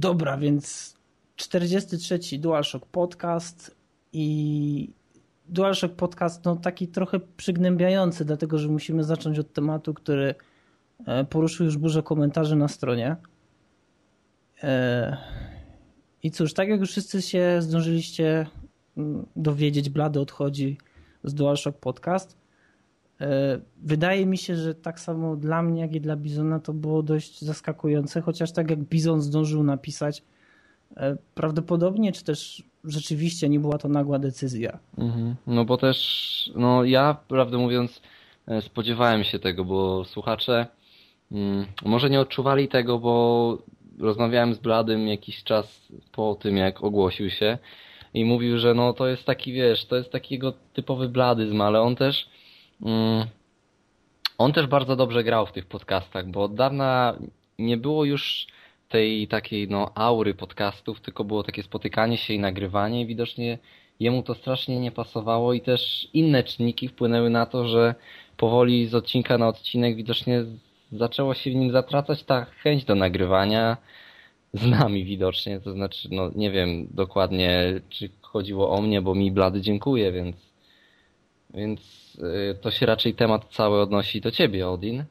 Dobra, więc 43. DualShock Podcast i DualShock Podcast no taki trochę przygnębiający, dlatego że musimy zacząć od tematu, który e, poruszył już burzę komentarzy na stronie. E, I cóż, tak jak już wszyscy się zdążyliście mm, dowiedzieć, Blady odchodzi z DualShock Podcast. E, wydaje mi się, że tak samo dla mnie, jak i dla Bizona to było dość zaskakujące, chociaż tak jak Bizon zdążył napisać, prawdopodobnie, czy też rzeczywiście nie była to nagła decyzja. Mhm. No bo też, no ja prawdę mówiąc e, spodziewałem się tego, bo słuchacze mm, może nie odczuwali tego, bo rozmawiałem z Bladym jakiś czas po tym, jak ogłosił się i mówił, że no to jest taki, wiesz, to jest takiego typowy bladyzm, ale on też on też bardzo dobrze grał w tych podcastach, bo od dawna nie było już tej takiej no aury podcastów, tylko było takie spotykanie się i nagrywanie i widocznie jemu to strasznie nie pasowało i też inne czynniki wpłynęły na to, że powoli z odcinka na odcinek widocznie zaczęło się w nim zatracać ta chęć do nagrywania z nami widocznie, to znaczy no nie wiem dokładnie czy chodziło o mnie, bo mi blady dziękuję, więc więc y, to się raczej temat cały odnosi do ciebie, Odin,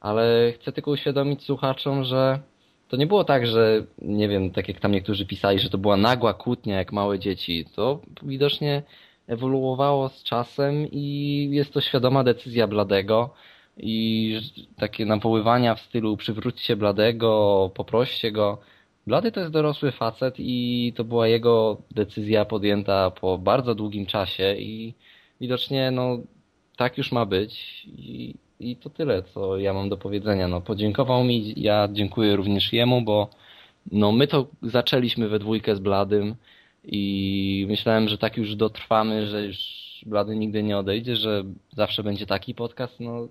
ale chcę tylko uświadomić słuchaczom, że to nie było tak, że nie wiem, tak jak tam niektórzy pisali, że to była nagła kłótnia jak małe dzieci. To widocznie ewoluowało z czasem i jest to świadoma decyzja Bladego i takie nawoływania w stylu przywróćcie Bladego, poproście go. Blady to jest dorosły facet i to była jego decyzja podjęta po bardzo długim czasie i widocznie no tak już ma być i i to tyle, co ja mam do powiedzenia. No, podziękował mi, ja dziękuję również jemu, bo no, my to zaczęliśmy we dwójkę z Bladym i myślałem, że tak już dotrwamy, że już Blady nigdy nie odejdzie, że zawsze będzie taki podcast. No,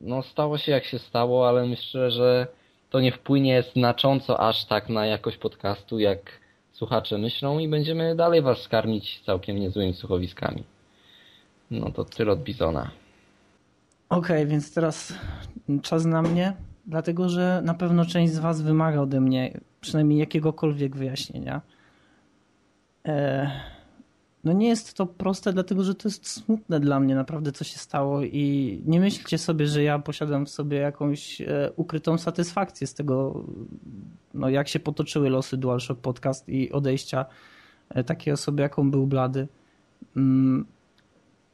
no stało się jak się stało, ale myślę, że to nie wpłynie znacząco aż tak na jakość podcastu, jak słuchacze myślą i będziemy dalej was skarmić całkiem niezłymi słuchowiskami. No to tyle od Bizona. Okej, okay, więc teraz czas na mnie, dlatego że na pewno część z Was wymaga ode mnie przynajmniej jakiegokolwiek wyjaśnienia. E, no nie jest to proste, dlatego że to jest smutne dla mnie naprawdę, co się stało i nie myślcie sobie, że ja posiadam w sobie jakąś e, ukrytą satysfakcję z tego, no jak się potoczyły losy DualShock Podcast i odejścia e, takiej osoby, jaką był Blady.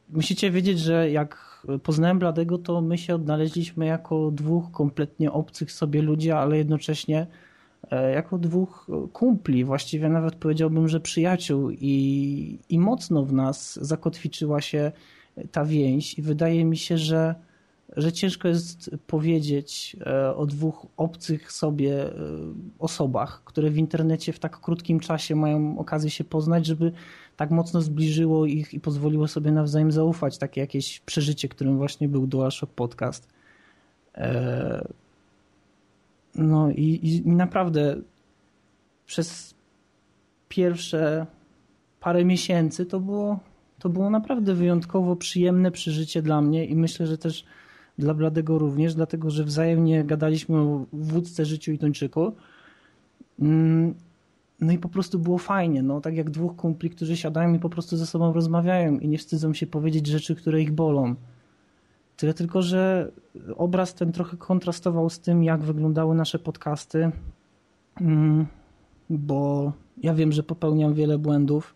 Musicie wiedzieć, że jak poznałem Bladego, to my się odnaleźliśmy jako dwóch kompletnie obcych sobie ludzi, ale jednocześnie e, jako dwóch kumpli, właściwie nawet powiedziałbym, że przyjaciół. I, i mocno w nas zakotwiczyła się ta więź. I wydaje mi się, że, że ciężko jest powiedzieć e, o dwóch obcych sobie e, osobach, które w internecie w tak krótkim czasie mają okazję się poznać, żeby tak mocno zbliżyło ich i pozwoliło sobie nawzajem zaufać. Takie jakieś przeżycie, którym właśnie był DualShock Podcast. E, no i, i naprawdę przez pierwsze parę miesięcy to było, to było naprawdę wyjątkowo przyjemne przeżycie dla mnie i myślę, że też dla Bladego również, dlatego że wzajemnie gadaliśmy o wódce, życiu i Tończyku. No i po prostu było fajnie, no tak jak dwóch kumpli, którzy siadają i po prostu ze sobą rozmawiają i nie wstydzą się powiedzieć rzeczy, które ich bolą. Tyle tylko, że obraz ten trochę kontrastował z tym, jak wyglądały nasze podcasty, mm, bo ja wiem, że popełniam wiele błędów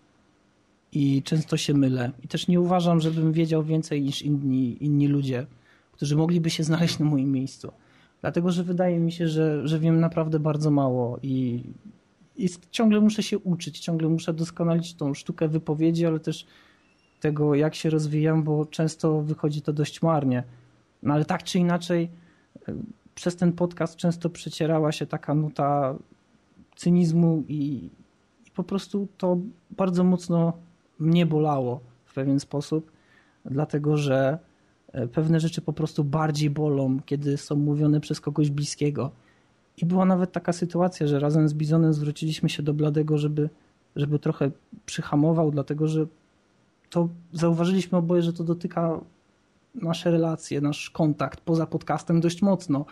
i często się mylę. I też nie uważam, żebym wiedział więcej niż inni, inni ludzie, którzy mogliby się znaleźć na moim miejscu. Dlatego, że wydaje mi się, że, że wiem naprawdę bardzo mało i i ciągle muszę się uczyć, ciągle muszę doskonalić tą sztukę wypowiedzi, ale też tego, jak się rozwijam, bo często wychodzi to dość marnie. No ale tak czy inaczej, e, przez ten podcast często przecierała się taka nuta cynizmu i, i po prostu to bardzo mocno mnie bolało w pewien sposób, dlatego że e, pewne rzeczy po prostu bardziej bolą, kiedy są mówione przez kogoś bliskiego i była nawet taka sytuacja, że razem z Bizonem zwróciliśmy się do Bladego, żeby, żeby trochę przyhamował, dlatego że to zauważyliśmy oboje, że to dotyka nasze relacje, nasz kontakt poza podcastem dość mocno.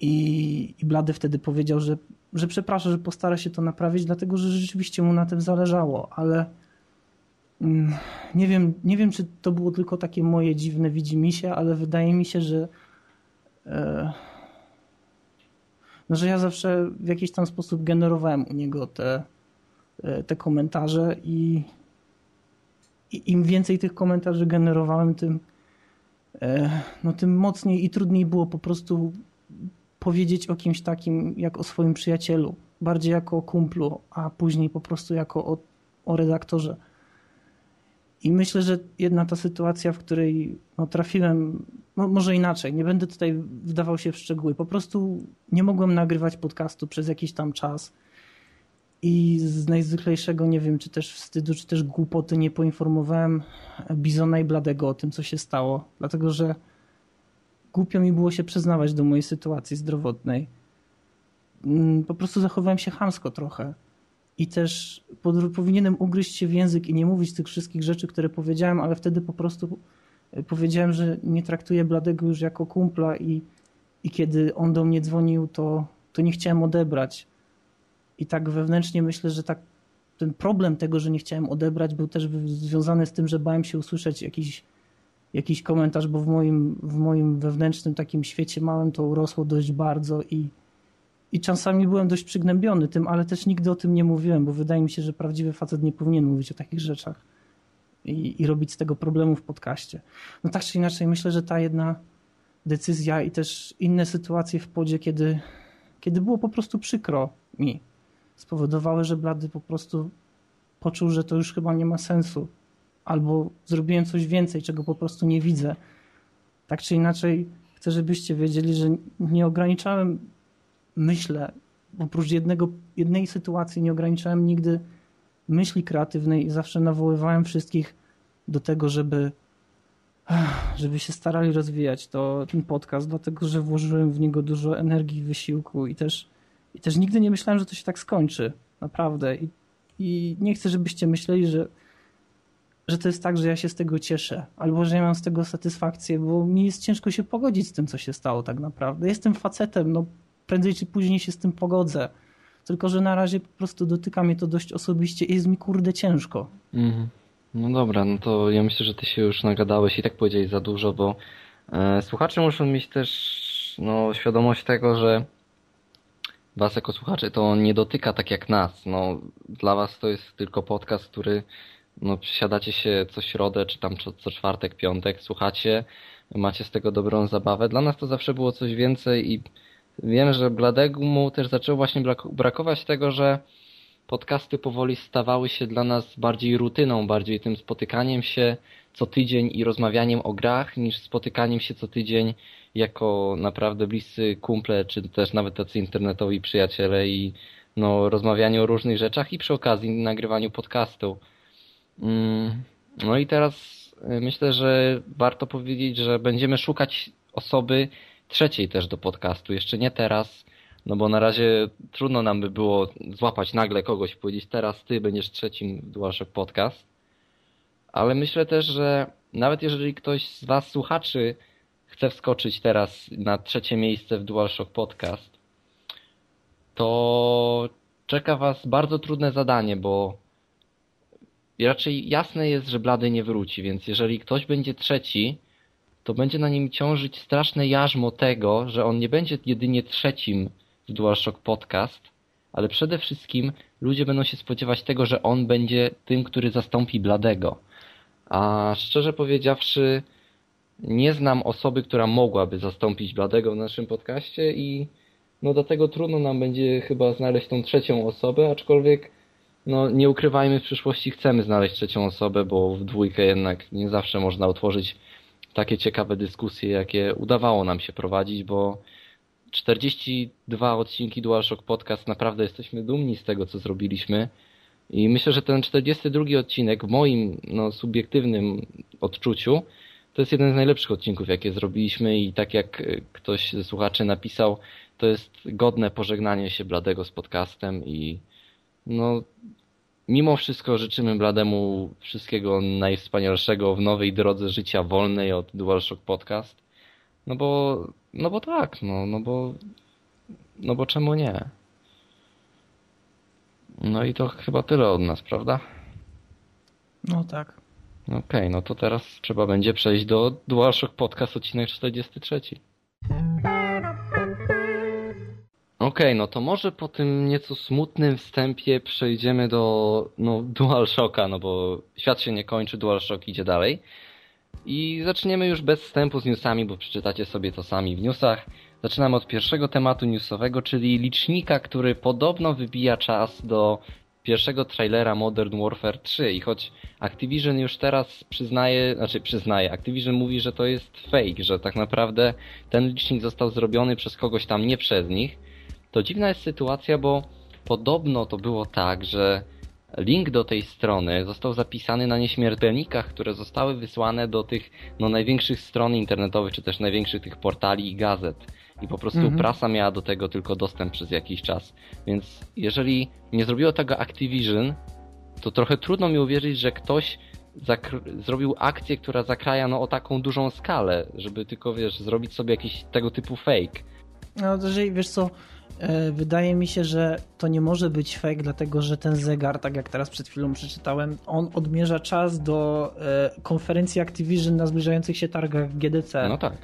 I, i Blady wtedy powiedział, że że przeprasza, że postara się to naprawić, dlatego że rzeczywiście mu na tym zależało, ale mm, nie wiem, nie wiem, czy to było tylko takie moje dziwne widzimisię, ale wydaje mi się, że e, no, że ja zawsze w jakiś tam sposób generowałem u niego te, e, te komentarze i, i im więcej tych komentarzy generowałem, tym, e, no, tym mocniej i trudniej było po prostu powiedzieć o kimś takim jak o swoim przyjacielu, bardziej jako o kumplu, a później po prostu jako o, o redaktorze. I myślę, że jedna ta sytuacja, w której no, trafiłem, może inaczej, nie będę tutaj wdawał się w szczegóły, po prostu nie mogłem nagrywać podcastu przez jakiś tam czas i z najzwyklejszego, nie wiem, czy też wstydu, czy też głupoty nie poinformowałem Bizona i Bladego o tym, co się stało, dlatego że głupio mi było się przyznawać do mojej sytuacji zdrowotnej. Mm, po prostu zachowałem się chamsko trochę. I też powinienem ugryźć się w język i nie mówić tych wszystkich rzeczy, które powiedziałem, ale wtedy po prostu powiedziałem, że nie traktuję Bladego już jako kumpla i, i kiedy on do mnie dzwonił, to, to nie chciałem odebrać. I tak wewnętrznie myślę, że tak ten problem tego, że nie chciałem odebrać, był też związany z tym, że bałem się usłyszeć jakiś jakiś komentarz, bo w moim, w moim wewnętrznym takim świecie małym to urosło dość bardzo i, i czasami byłem dość przygnębiony tym, ale też nigdy o tym nie mówiłem, bo wydaje mi się, że prawdziwy facet nie powinien mówić o takich rzeczach i, i robić z tego problemu w podcaście. No tak czy inaczej, myślę, że ta jedna decyzja i też inne sytuacje w podzie, kiedy, kiedy było po prostu przykro mi, spowodowały, że Blady po prostu poczuł, że to już chyba nie ma sensu albo zrobiłem coś więcej, czego po prostu nie widzę. Tak czy inaczej, chcę, żebyście wiedzieli, że nie ograniczałem, myślę, oprócz jednego, jednej sytuacji, nie ograniczałem nigdy myśli kreatywnej i zawsze nawoływałem wszystkich do tego, żeby, żeby się starali rozwijać to, ten podcast, dlatego że włożyłem w niego dużo energii, wysiłku i też, i też nigdy nie myślałem, że to się tak skończy. Naprawdę. I, i nie chcę, żebyście myśleli, że że to jest tak, że ja się z tego cieszę, albo że ja mam z tego satysfakcję, bo mi jest ciężko się pogodzić z tym, co się stało tak naprawdę. Jestem facetem, no prędzej czy później się z tym pogodzę. Tylko, że na razie po prostu dotyka mnie to dość osobiście i jest mi kurde ciężko. Mhm. No dobra, no to ja myślę, że ty się już nagadałeś i tak powiedziałeś za dużo, bo e, słuchacze muszą mieć też no, świadomość tego, że was jako słuchacze to nie dotyka tak jak nas. No, dla was to jest tylko podcast, który no, siadacie się co środę, czy tam co, co czwartek, piątek, słuchacie, macie z tego dobrą zabawę. Dla nas to zawsze było coś więcej i wiem, że Bladegu mu też zaczęło właśnie brakować tego, że podcasty powoli stawały się dla nas bardziej rutyną, bardziej tym spotykaniem się co tydzień i rozmawianiem o grach, niż spotykaniem się co tydzień jako naprawdę bliscy kumple, czy też nawet tacy internetowi przyjaciele i no, rozmawianie o różnych rzeczach i przy okazji nagrywaniu podcastu. Mm, no i teraz y, myślę, że warto powiedzieć, że będziemy szukać osoby trzeciej też do podcastu. Jeszcze nie teraz, no bo na razie trudno nam by było złapać nagle kogoś i powiedzieć teraz ty będziesz trzecim DualShock Podcast. Ale myślę też, że nawet jeżeli ktoś z was słuchaczy chce wskoczyć teraz na trzecie miejsce w DualShock Podcast, to czeka was bardzo trudne zadanie, bo raczej jasne jest, że Blady nie wróci, więc jeżeli ktoś będzie trzeci, to będzie na nim ciążyć straszne jarzmo tego, że on nie będzie jedynie trzecim w DualShock Podcast, ale przede wszystkim ludzie będą się spodziewać tego, że on będzie tym, który zastąpi Bladego. A szczerze powiedziawszy, nie znam osoby, która mogłaby zastąpić Bladego w naszym podcaście i no do tego trudno nam będzie chyba znaleźć tą trzecią osobę, aczkolwiek no nie ukrywajmy, w przyszłości chcemy znaleźć trzecią osobę, bo w dwójkę jednak nie zawsze można utworzyć takie ciekawe dyskusje, jakie udawało nam się prowadzić, bo 42 odcinki DualShock Podcast, naprawdę jesteśmy dumni z tego, co zrobiliśmy. I myślę, że ten 42 odcinek w moim no, subiektywnym odczuciu to jest jeden z najlepszych odcinków, jakie zrobiliśmy i tak jak ktoś ze słuchaczy napisał, to jest godne pożegnanie się Bladego z podcastem i no mimo wszystko życzymy Blademu wszystkiego najwspanialszego w nowej drodze życia wolnej od DualShock Podcast. No bo, no bo tak, no, no bo, no bo czemu nie? No i to chyba tyle od nas, prawda? No tak. Okej, okay, no to teraz trzeba będzie przejść do DualShock Podcast odcinek 43. Okej, okay, no to może po tym nieco smutnym wstępie przejdziemy do no, DualShocka, no bo świat się nie kończy, DualShock idzie dalej. I zaczniemy już bez wstępu z newsami, bo przeczytacie sobie to sami w newsach. Zaczynamy od pierwszego tematu newsowego, czyli licznika, który podobno wybija czas do pierwszego trailera Modern Warfare 3 i choć Activision już teraz przyznaje, znaczy przyznaje, Activision mówi, że to jest fake, że tak naprawdę ten licznik został zrobiony przez kogoś tam, nie przez nich, to dziwna jest sytuacja, bo podobno to było tak, że link do tej strony został zapisany na nieśmiertelnikach, które zostały wysłane do tych no, największych stron internetowych, czy też największych tych portali i gazet. I po prostu mhm. prasa miała do tego tylko dostęp przez jakiś czas. Więc jeżeli nie zrobiło tego Activision, to trochę trudno mi uwierzyć, że ktoś zrobił akcję, która zakraja no, o taką dużą skalę, żeby tylko, wiesz, zrobić sobie jakiś tego typu fake. No, to jeżeli, wiesz co, wydaje mi się, że to nie może być fake, dlatego że ten zegar, tak jak teraz przed chwilą przeczytałem, on odmierza czas do e, konferencji Activision na zbliżających się targach GDC. No tak.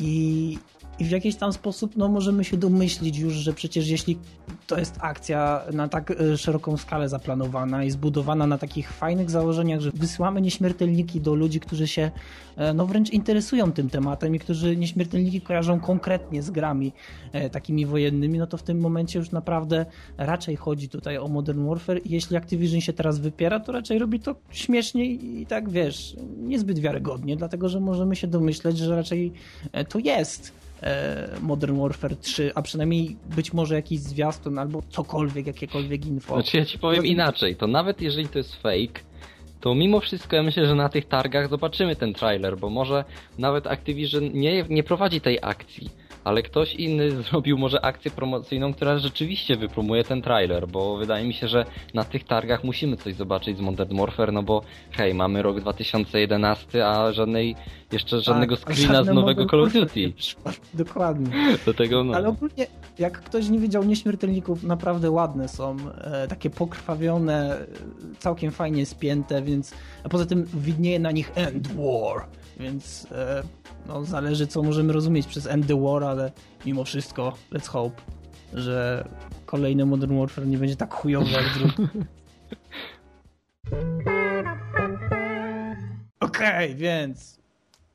I i w jakiś tam sposób no, możemy się domyślić już, że przecież jeśli to jest akcja na tak e, szeroką skalę zaplanowana i zbudowana na takich fajnych założeniach, że wysyłamy nieśmiertelniki do ludzi, którzy się e, no wręcz interesują tym tematem i którzy nieśmiertelniki kojarzą konkretnie z grami e, takimi wojennymi, no to w tym momencie już naprawdę raczej chodzi tutaj o Modern Warfare i jeśli Activision się teraz wypiera, to raczej robi to śmiesznie i tak wiesz, niezbyt wiarygodnie, dlatego że możemy się domyśleć, że raczej to jest Modern Warfare 3, a przynajmniej być może jakiś zwiastun albo cokolwiek, jakiekolwiek info. Znaczy ja ci powiem inaczej, to nawet jeżeli to jest fake, to mimo wszystko ja myślę, że na tych targach zobaczymy ten trailer, bo może nawet Activision nie, nie prowadzi tej akcji ale ktoś inny zrobił może akcję promocyjną, która rzeczywiście wypromuje ten trailer, bo wydaje mi się, że na tych targach musimy coś zobaczyć z Modern Warfare, no bo hej, mamy rok 2011, a żadnej jeszcze tak, żadnego tak, screena z nowego Call of Duty. Dokładnie. Do tego no. Ale ogólnie, jak ktoś nie wiedział, nieśmiertelników naprawdę ładne są, e, takie pokrwawione, całkiem fajnie spięte, więc a poza tym widnieje na nich End War, więc e, no, zależy co możemy rozumieć przez End the War, ale mimo wszystko let's hope, że kolejny Modern Warfare nie będzie tak chujowy jak drugi. Okej, okay, więc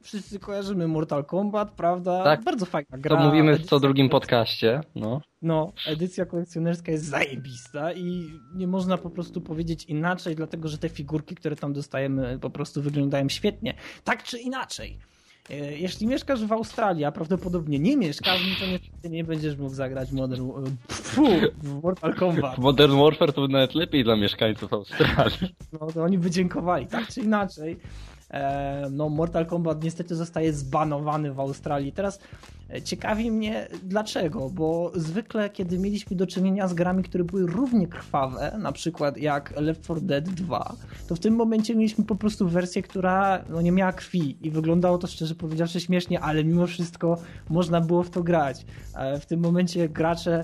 wszyscy kojarzymy Mortal Kombat, prawda? Tak. Bardzo fajna gra. To mówimy w co drugim podcaście. No. no, edycja kolekcjonerska jest zajebista i nie można po prostu powiedzieć inaczej, dlatego że te figurki, które tam dostajemy po prostu wyglądają świetnie. Tak czy inaczej. E, jeśli mieszkasz w Australii, a prawdopodobnie nie mieszkasz, no to niestety nie będziesz mógł zagrać Modern, pfu, w Mortal Kombat. Modern Warfare to nawet lepiej dla mieszkańców Australii. No to oni by dziękowali, tak czy inaczej. E, no Mortal Kombat niestety zostaje zbanowany w Australii. Teraz ciekawi mnie dlaczego, bo zwykle kiedy mieliśmy do czynienia z grami, które były równie krwawe, na przykład jak Left 4 Dead 2, to w tym momencie mieliśmy po prostu wersję, która no, nie miała krwi i wyglądało to szczerze powiedziawszy śmiesznie, ale mimo wszystko można było w to grać. E, w tym momencie gracze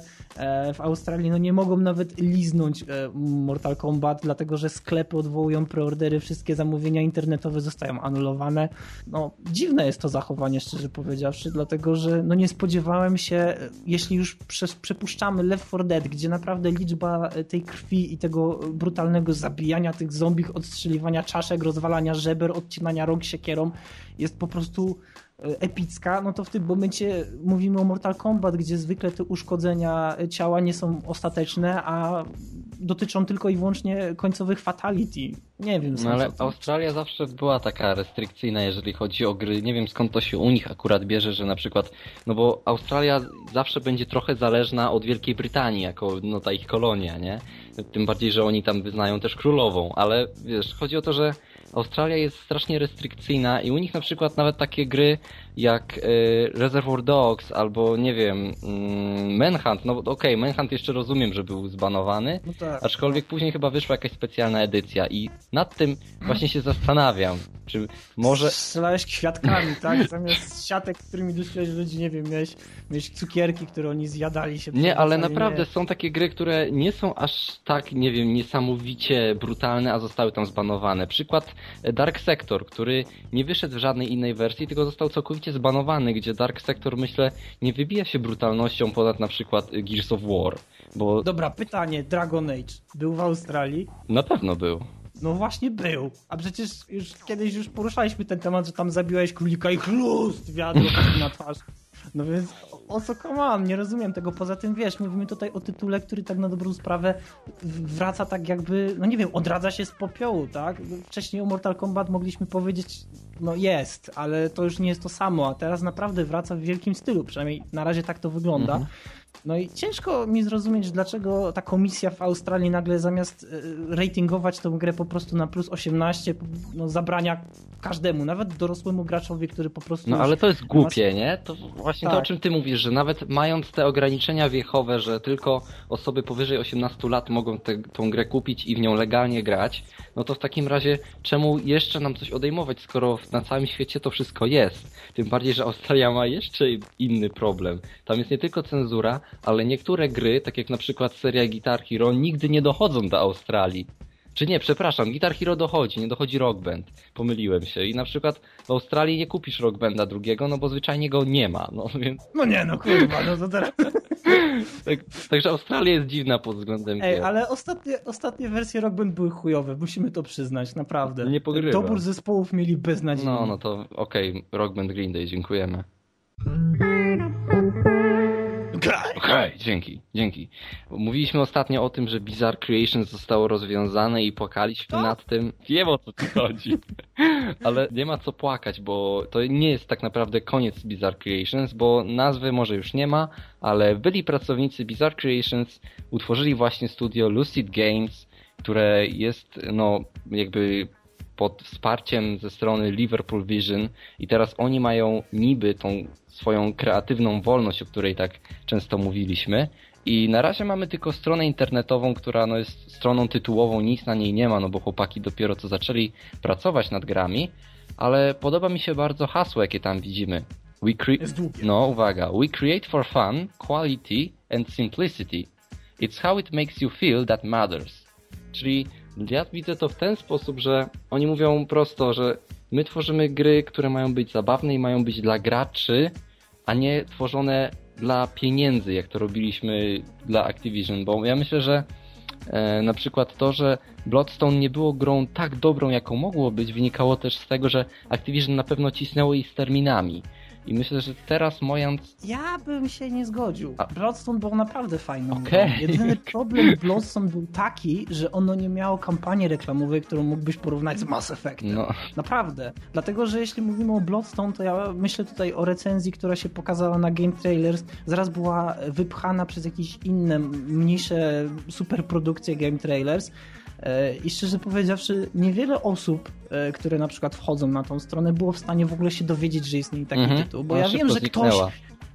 w Australii no, nie mogą nawet liznąć Mortal Kombat, dlatego że sklepy odwołują preordery, wszystkie zamówienia internetowe zostają anulowane. No, dziwne jest to zachowanie, szczerze powiedziawszy, dlatego że no, nie spodziewałem się, jeśli już przepuszczamy Left 4 Dead, gdzie naprawdę liczba tej krwi i tego brutalnego zabijania tych zombich, odstrzeliwania czaszek, rozwalania żeber, odcinania rąk siekierą jest po prostu E, epicka, no to w tym momencie mówimy o Mortal Kombat, gdzie zwykle te uszkodzenia ciała nie są ostateczne, a dotyczą tylko i wyłącznie końcowych fatality. Nie wiem. No ale Australia zawsze była taka restrykcyjna, jeżeli chodzi o gry. Nie wiem skąd to się u nich akurat bierze, że na przykład, no bo Australia zawsze będzie trochę zależna od Wielkiej Brytanii, jako no ta ich kolonia, nie? Tym bardziej, że oni tam wyznają też królową, ale wiesz, chodzi o to, że Australia jest strasznie restrykcyjna i u nich na przykład nawet takie gry jak y, Reservoir Dogs albo nie wiem, mm, Manhunt, no okej, okay, Manhunt jeszcze rozumiem, że był zbanowany, no tak, aczkolwiek później chyba wyszła jakaś specjalna edycja i nad tym właśnie się zastanawiam, czy może... Strzelałeś kwiatkami, tak? Zamiast siatek, którymi dusiłeś ludzi, nie wiem, miałeś, miałeś cukierki, które oni zjadali się. Nie, ale naprawdę nie. są takie gry, które nie są aż tak, nie wiem, niesamowicie brutalne, a zostały tam zbanowane. Przykład Dark Sector, który nie wyszedł w żadnej innej wersji, tylko został całkowicie zbanowany, gdzie Dark Sector, myślę, nie wybija się brutalnością ponad na przykład Gears of War. Bo... Dobra, pytanie, Dragon Age był w Australii? Na pewno był. No właśnie był. A przecież już kiedyś już poruszaliśmy ten temat, że tam zabiłeś królika i chlust wiadro na twarz. No więc o co come nie rozumiem tego. Poza tym wiesz, mówimy tutaj o tytule, który tak na dobrą sprawę wraca tak jakby, no nie wiem, odradza się z popiołu, tak? Wcześniej o Mortal Kombat mogliśmy powiedzieć, no jest, ale to już nie jest to samo, a teraz naprawdę wraca w wielkim stylu, przynajmniej na razie tak to wygląda. Mhm. No i ciężko mi zrozumieć, dlaczego ta komisja w Australii nagle zamiast e, ratingować tę grę po prostu na plus 18, no, zabrania każdemu, nawet dorosłemu graczowi, który po prostu. No ale to jest głupie, nie? To właśnie tak. to, o tak. czym ty mówisz, że nawet mając te ograniczenia wiechowe, że tylko osoby powyżej 18 lat mogą tę tą grę kupić i w nią legalnie grać, no to w takim razie czemu jeszcze nam coś odejmować, skoro na całym świecie to wszystko jest? Tym bardziej, że Australia ma jeszcze inny problem. Tam jest nie tylko cenzura, ale niektóre gry, tak jak na przykład seria Guitar Hero, nigdy nie dochodzą do Australii. Czy nie, przepraszam, Guitar Hero dochodzi, nie dochodzi Rock Band. Pomyliłem się. I na przykład w Australii nie kupisz Rock Banda drugiego, no bo zwyczajnie go nie ma, no więc... No nie, no kurwa, no to teraz... tak, także Australia jest dziwna pod względem Ej, gier. ale ostatnie, ostatnie wersje Rock Band były chujowe, musimy to przyznać, naprawdę. Nie pogrywa. Dobór zespołów mieli beznadziejny. No, no to okej, okay, Rock Band Green Day, dziękujemy. Okej, okay, dzięki, dzięki. Mówiliśmy ostatnio o tym, że Bizarre Creations zostało rozwiązane i płakaliśmy to? nad tym. Wiem o co tu chodzi. Ale nie ma co płakać, bo to nie jest tak naprawdę koniec Bizarre Creations, bo nazwy może już nie ma, ale byli pracownicy Bizarre Creations utworzyli właśnie studio Lucid Games, które jest no jakby pod wsparciem ze strony Liverpool Vision i teraz oni mają niby tą swoją kreatywną wolność, o której tak często mówiliśmy. I na razie mamy tylko stronę internetową, która no jest stroną tytułową, nic na niej nie ma, no bo chłopaki dopiero co zaczęli pracować nad grami, ale podoba mi się bardzo hasło, jakie tam widzimy. We cre- no, uwaga. We create for fun, quality and simplicity. It's how it makes you feel that matters. Czyli ja widzę to w ten sposób, że oni mówią prosto, że my tworzymy gry, które mają być zabawne i mają być dla graczy, a nie tworzone dla pieniędzy, jak to robiliśmy dla Activision, bo ja myślę, że e, na przykład to, że Bloodstone nie było grą tak dobrą, jaką mogło być, wynikało też z tego, że Activision na pewno cisnęło ich z terminami. I myślę, że teraz Mojant... Ja bym się nie zgodził. A... Bloodstone był naprawdę fajny. Okay. Jedyny problem Bloodstone był taki, że ono nie miało kampanii reklamowej, którą mógłbyś porównać z Mass Effectem. No. Naprawdę. Dlatego, że jeśli mówimy o Bloodstone, to ja myślę tutaj o recenzji, która się pokazała na Game Trailers. Zaraz była wypchana przez jakieś inne, mniejsze superprodukcje Game Trailers. E, I szczerze powiedziawszy, niewiele osób, e, które na przykład wchodzą na tą stronę, było w stanie w ogóle się dowiedzieć, że istnieje taki mhm. tytuł. Bo ja wiem, że ktoś.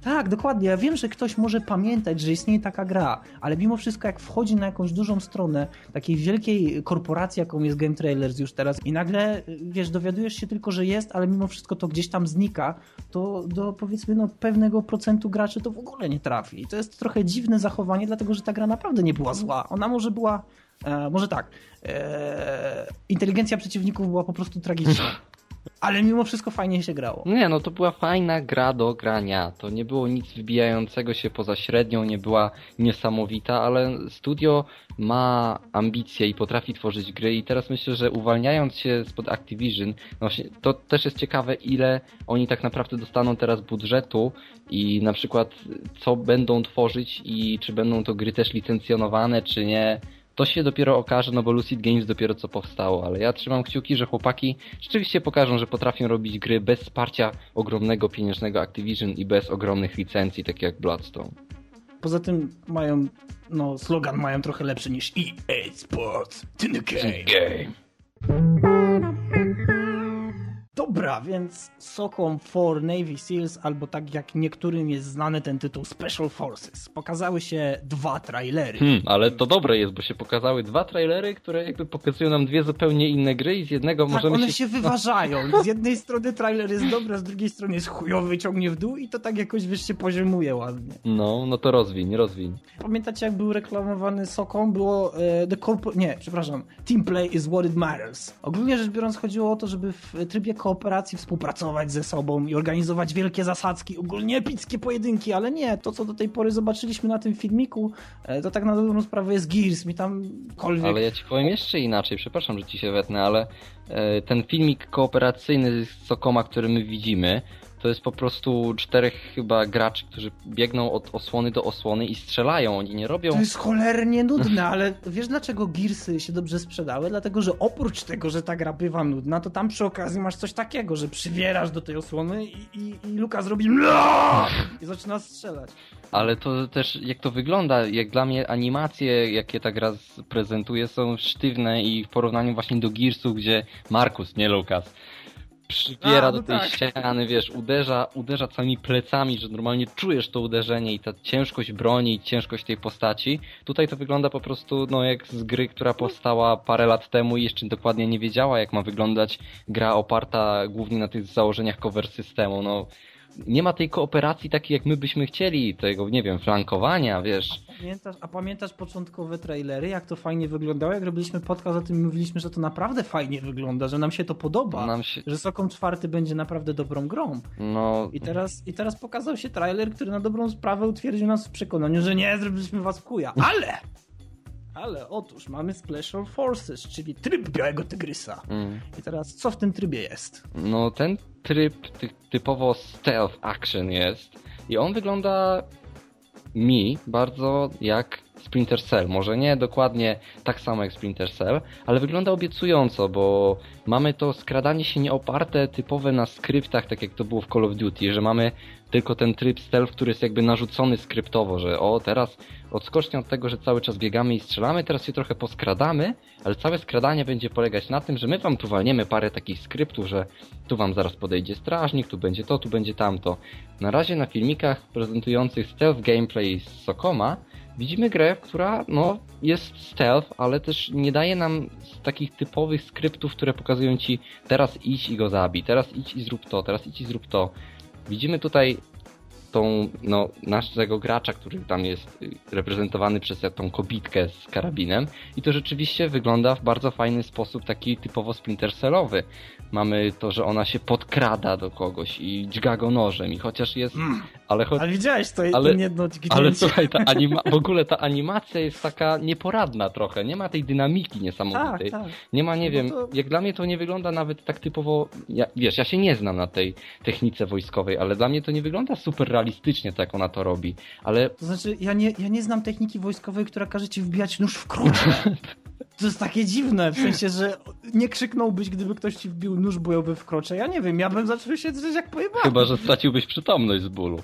Tak, dokładnie. Ja wiem, że ktoś może pamiętać, że istnieje taka gra, ale mimo wszystko, jak wchodzi na jakąś dużą stronę takiej wielkiej korporacji, jaką jest Game Trailers już teraz, i nagle, wiesz, dowiadujesz się tylko, że jest, ale mimo wszystko to gdzieś tam znika, to do powiedzmy no, pewnego procentu graczy to w ogóle nie trafi. I to jest trochę dziwne zachowanie, dlatego że ta gra naprawdę nie była zła. Ona może była E, może tak. E, inteligencja przeciwników była po prostu tragiczna. Ale mimo wszystko fajnie się grało. Nie, no to była fajna gra do grania. To nie było nic wybijającego się poza średnią, nie była niesamowita, ale studio ma ambicje i potrafi tworzyć gry i teraz myślę, że uwalniając się spod Activision, no właśnie, to też jest ciekawe, ile oni tak naprawdę dostaną teraz budżetu i na przykład co będą tworzyć i czy będą to gry też licencjonowane, czy nie to się dopiero okaże, no bo Lucid Games dopiero co powstało, ale ja trzymam kciuki, że chłopaki rzeczywiście pokażą, że potrafią robić gry bez wsparcia ogromnego pieniężnego Activision i bez ogromnych licencji, tak jak Bloodstone. Poza tym mają, no slogan mają trochę lepszy niż EA Sports to the game. game. Dobra, więc Socom for Navy Seals, albo tak jak niektórym jest znany ten tytuł Special Forces. Pokazały się dwa trailery. Hmm, ale to dobre jest, bo się pokazały dwa trailery, które jakby pokazują nam dwie zupełnie inne gry i z jednego tak, możemy one się... się wyważają. Z jednej strony trailer jest dobry, a z drugiej strony jest chujowy, ciągnie w dół i to tak jakoś, wiesz, się poziomuje ładnie. No, no to rozwiń, rozwiń. Pamiętacie, jak był reklamowany Socom? Było e, The Corp... Nie, przepraszam. Team play is what it matters. Ogólnie rzecz biorąc chodziło o to, żeby w trybie kooperacji współpracować ze sobą i organizować wielkie zasadzki, ogólnie epickie pojedynki, ale nie, to co do tej pory zobaczyliśmy na tym filmiku, e, to tak na dobrą sprawę jest Gears, mi tam kolwiek... Ale ja ci powiem jeszcze inaczej, przepraszam, że ci się wetnę, ale e, ten filmik kooperacyjny z Sokoma, który my widzimy, to jest po prostu czterech chyba graczy, którzy biegną od osłony do osłony i strzelają. Oni nie robią. To jest cholernie nudne, ale wiesz dlaczego Gearsy się dobrze sprzedały? Dlatego, że oprócz tego, że ta gra bywa nudna, to tam przy okazji masz coś takiego, że przywierasz do tej osłony i, i, i Luka zrobi i zaczyna strzelać. Ale to też jak to wygląda, jak dla mnie animacje, jakie ta gra prezentuje są sztywne i w porównaniu właśnie do Gearsów, gdzie Markus, nie Lukas, przybiera A, no do tej tak. ściany, wiesz, uderza, uderza całymi plecami, że normalnie czujesz to uderzenie i ta ciężkość broni i ciężkość tej postaci. Tutaj to wygląda po prostu no jak z gry, która powstała parę lat temu i jeszcze dokładnie nie wiedziała jak ma wyglądać gra oparta głównie na tych założeniach cover systemu. No nie ma tej kooperacji takiej jak my byśmy chcieli, tego nie wiem, flankowania, wiesz. Pamiętasz, a pamiętasz początkowe trailery, jak to fajnie wyglądało? Jak robiliśmy podcast o tym, mówiliśmy, że to naprawdę fajnie wygląda, że nam się to podoba, się, że Sokom czwarty będzie naprawdę dobrą grą. no, I teraz, I teraz pokazał się trailer, który na dobrą sprawę utwierdził nas w przekonaniu, że nie, zrobiliśmy was kuja. Ale! Ale otóż mamy Special Forces, czyli tryb Białego Tygrysa. mm. I teraz co w tym trybie jest? No ten tryb ty, typowo stealth action jest i on wygląda mi bardzo jak Splinter Cell. Może nie dokładnie tak samo jak Splinter Cell, ale wygląda obiecująco, bo mamy to skradanie się nie oparte typowe na skryptach, tak jak to było w Call of Duty, że mamy tylko ten tryb stealth, który jest jakby narzucony skryptowo, że o teraz odskocznie od tego, że cały czas biegamy i strzelamy, teraz się trochę poskradamy, ale całe skradanie będzie polegać na tym, że my wam tu walniemy parę takich skryptów, że tu wam zaraz podejdzie strażnik, tu będzie to, tu będzie tamto. Na razie na filmikach prezentujących stealth gameplay z Sokoma widzimy grę, która no, jest stealth, ale też nie daje nam takich typowych skryptów, które pokazują ci teraz idź i go zabij, teraz idź i zrób to, teraz idź i zrób to. Widzimy tutaj tą, no, naszego gracza, który tam jest y, reprezentowany przez tą kobitkę z karabinem i to rzeczywiście wygląda w bardzo fajny sposób, taki typowo Splinter Cellowy. Mamy to, że ona się podkrada do kogoś i dźga go nożem i chociaż jest, Mm. Ale cho- Ale widziałeś to, Ale- jedno ale słuchaj, ta anima- w ogóle ta animacja jest taka nieporadna trochę, nie ma tej dynamiki niesamowitej. Tak, tak. Nie ma, nie No wiem, to- jak dla mnie to nie wygląda nawet tak typowo, ja, wiesz, ja się nie znam na tej technice wojskowej, ale dla mnie to nie wygląda super realistycznie, tak jak ona to robi, ale To znaczy, ja nie, ja nie znam techniki wojskowej, która każe ci wbijać nóż w krocze. To jest takie dziwne, w sensie, że nie krzyknąłbyś, gdyby ktoś ci wbił nóż bojowy w krocze. Ja nie wiem, ja bym zaczął się drzeć jak pojebany. chyba, że straciłbyś przytomność z bólu.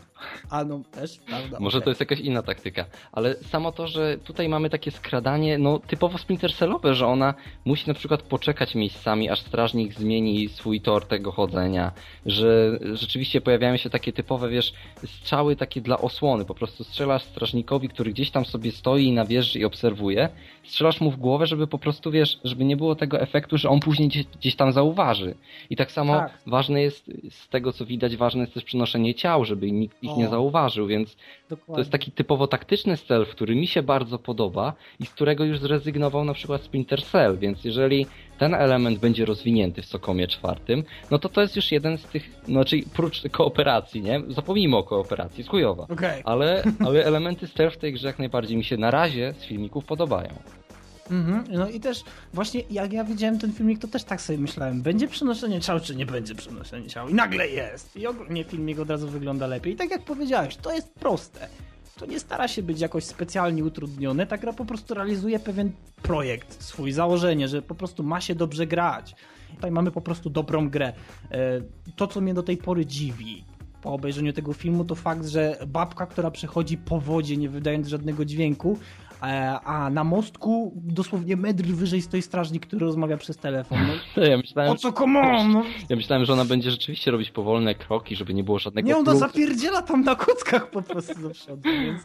A no, też, prawda. Może to jest jakaś inna taktyka, ale samo to, że tutaj mamy takie skradanie, no typowo splintercellowe, że ona musi na przykład poczekać miejscami, aż strażnik zmieni swój tor tego chodzenia, że rzeczywiście pojawiają się takie typowe, wiesz, strzały takie dla osłony, po prostu strzelasz strażnikowi, który gdzieś tam sobie stoi na wieży i obserwuje, strzelasz mu w głowę, żeby po prostu, wiesz, żeby nie było tego efektu, że on później gdzieś, gdzieś tam zauważy. I tak samo Tak. ważne jest, z tego co widać, ważne jest też przenoszenie ciał, żeby nikt ich nie O. zauważył, więc Dokładnie. to jest taki typowo taktyczny stealth, który mi się bardzo podoba i z którego już zrezygnował na przykład Splinter Cell, więc jeżeli ten element będzie rozwinięty w Sokomie czwartym, no to to jest już jeden z tych, znaczy prócz kooperacji, nie? Zapomnijmy o kooperacji, jest chujowa. Okej. Ale, ale elementy stealth w tej grze jak najbardziej mi się na razie z filmików podobają. Mhm. No i też właśnie jak ja widziałem ten filmik, to też tak sobie myślałem, będzie przenoszenie ciał, czy nie będzie przenoszenie ciał? I nagle jest. I ogólnie filmik od razu wygląda lepiej. I tak jak powiedziałeś, to jest proste. To nie stara się być jakoś specjalnie utrudnione, ta gra po prostu realizuje pewien projekt, swój założenie, że po prostu ma się dobrze grać. Tutaj mamy po prostu dobrą grę. E, To, co mnie do tej pory dziwi, po obejrzeniu tego filmu, to fakt, że babka, która przechodzi po wodzie, nie wydając żadnego dźwięku, a na mostku dosłownie metr wyżej stoi strażnik, który rozmawia przez telefon. No. Ja myślałem, o co come on? No. Ja myślałem, że ona będzie rzeczywiście robić powolne kroki, żeby nie było żadnego Nie, ona zapierdziela tam na kuckach po prostu do przodu, więc...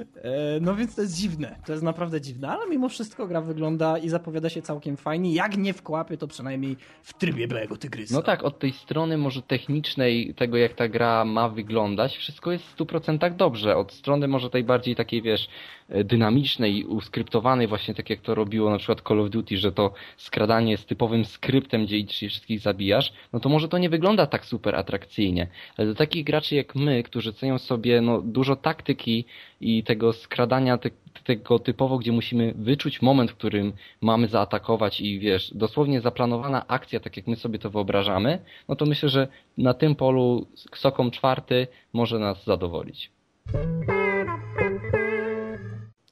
E, no więc to jest dziwne, to jest naprawdę dziwne, ale mimo wszystko gra wygląda i zapowiada się całkiem fajnie. Jak nie w kłapie, to przynajmniej w trybie Białego Tygrysa. No tak, od tej strony może technicznej tego, jak ta gra ma wyglądać, wszystko jest w 100% dobrze. Od strony może tej bardziej takiej, wiesz, dynamicznej, uskryptowanej, właśnie tak jak to robiło na przykład Call of Duty, że to skradanie jest typowym skryptem, gdzie idziesz i wszystkich zabijasz, no to może to nie wygląda tak super atrakcyjnie. Ale do takich graczy jak my, którzy cenią sobie no, dużo taktyki i tego skradania te, tego typowo, gdzie musimy wyczuć moment, w którym mamy zaatakować i wiesz, dosłownie zaplanowana akcja, tak jak my sobie to wyobrażamy, no to myślę, że na tym polu Sokom czwarty może nas zadowolić.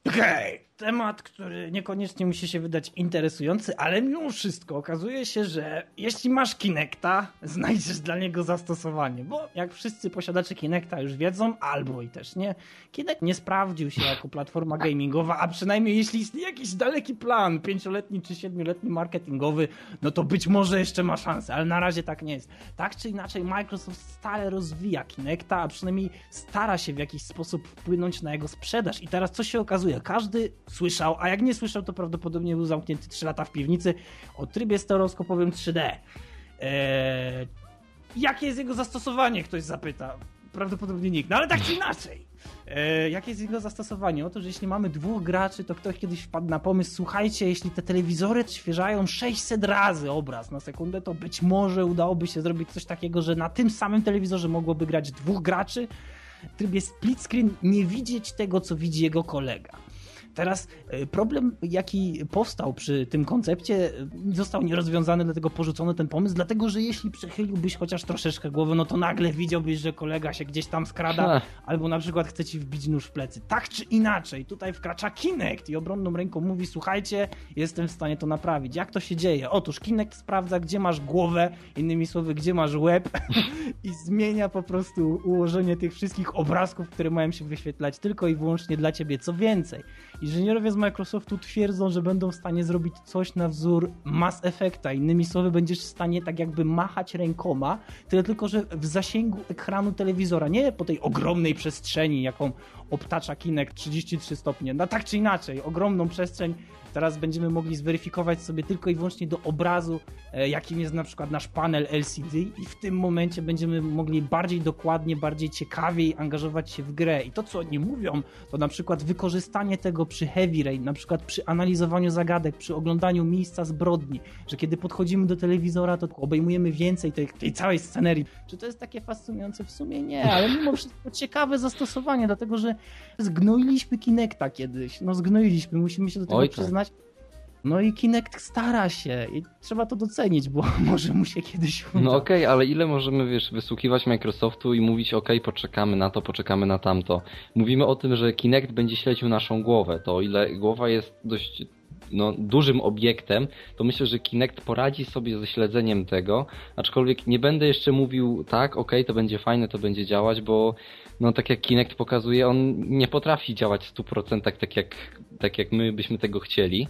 Okej, okay. Temat, który niekoniecznie musi się wydać interesujący, ale mimo wszystko okazuje się, że jeśli masz Kinecta, znajdziesz dla niego zastosowanie, bo jak wszyscy posiadacze Kinecta już wiedzą, albo i też nie, Kinect nie sprawdził się jako platforma gamingowa, a przynajmniej jeśli istnieje jakiś daleki plan, pięcioletni czy siedmioletni marketingowy, no to być może jeszcze ma szansę, ale na razie tak nie jest. Tak czy inaczej Microsoft stale rozwija Kinecta, a przynajmniej stara się w jakiś sposób wpłynąć na jego sprzedaż i teraz co się okazuje? Każdy słyszał, a jak nie słyszał, to prawdopodobnie był zamknięty 3 lata w piwnicy o trybie stereoskopowym 3D. Eee, jakie jest jego zastosowanie? Ktoś zapyta. Prawdopodobnie nikt. No ale tak czy inaczej. E, jakie jest jego zastosowanie? Otóż jeśli mamy dwóch graczy, to ktoś kiedyś wpadł na pomysł, słuchajcie, jeśli te telewizory odświeżają 600 razy obraz na sekundę, to być może udałoby się zrobić coś takiego, że na tym samym telewizorze mogłoby grać dwóch graczy, w trybie split screen nie widzieć tego, co widzi jego kolega. Teraz e, problem, jaki powstał przy tym koncepcie, e, został nierozwiązany, dlatego porzucono ten pomysł, dlatego że jeśli przechyliłbyś chociaż troszeczkę głowę, no to nagle widziałbyś, że kolega się gdzieś tam skrada, ha. albo na przykład chce ci wbić nóż w plecy. Tak czy inaczej, tutaj wkracza Kinect i obronną ręką mówi, słuchajcie, jestem w stanie to naprawić. Jak to się dzieje? Otóż Kinect sprawdza, gdzie masz głowę, innymi słowy, gdzie masz łeb i zmienia po prostu ułożenie tych wszystkich obrazków, które mają się wyświetlać tylko i wyłącznie dla ciebie. Co więcej, Inżynierowie z Microsoftu twierdzą, że będą w stanie zrobić coś na wzór Mass Effecta. Innymi słowy, będziesz w stanie tak jakby machać rękoma, tyle tylko, że w zasięgu ekranu telewizora, nie po tej ogromnej przestrzeni, jaką obtacza kinek 33 stopnie. No tak czy inaczej, ogromną przestrzeń Teraz będziemy mogli zweryfikować sobie tylko i wyłącznie do obrazu, e, jakim jest na przykład nasz panel LCD i w tym momencie będziemy mogli bardziej dokładnie, bardziej ciekawiej angażować się w grę. I to, co oni mówią, to na przykład wykorzystanie tego przy Heavy Rain, na przykład przy analizowaniu zagadek, przy oglądaniu miejsca zbrodni, że kiedy podchodzimy do telewizora, to obejmujemy więcej tej, tej całej scenerii. Czy to jest takie fascynujące? W sumie nie, ale mimo wszystko ciekawe zastosowanie, dlatego że zgnoiliśmy Kinecta kiedyś. No zgnoiliśmy, musimy się do tego Oj, tak. przyznać no i Kinect stara się i trzeba to docenić, bo może mu się kiedyś uda. No okej, okay, ale ile możemy, wiesz, wysłuchiwać Microsoftu i mówić, okej, okay, poczekamy na to, poczekamy na tamto. Mówimy o tym, że Kinect będzie śledził naszą głowę. To ile głowa jest dość no, dużym obiektem, to myślę, że Kinect poradzi sobie ze śledzeniem tego, aczkolwiek nie będę jeszcze mówił tak, okay, to będzie fajne, to będzie działać, bo no tak jak Kinect pokazuje, on nie potrafi działać w 100% tak jak, tak jak my byśmy tego chcieli.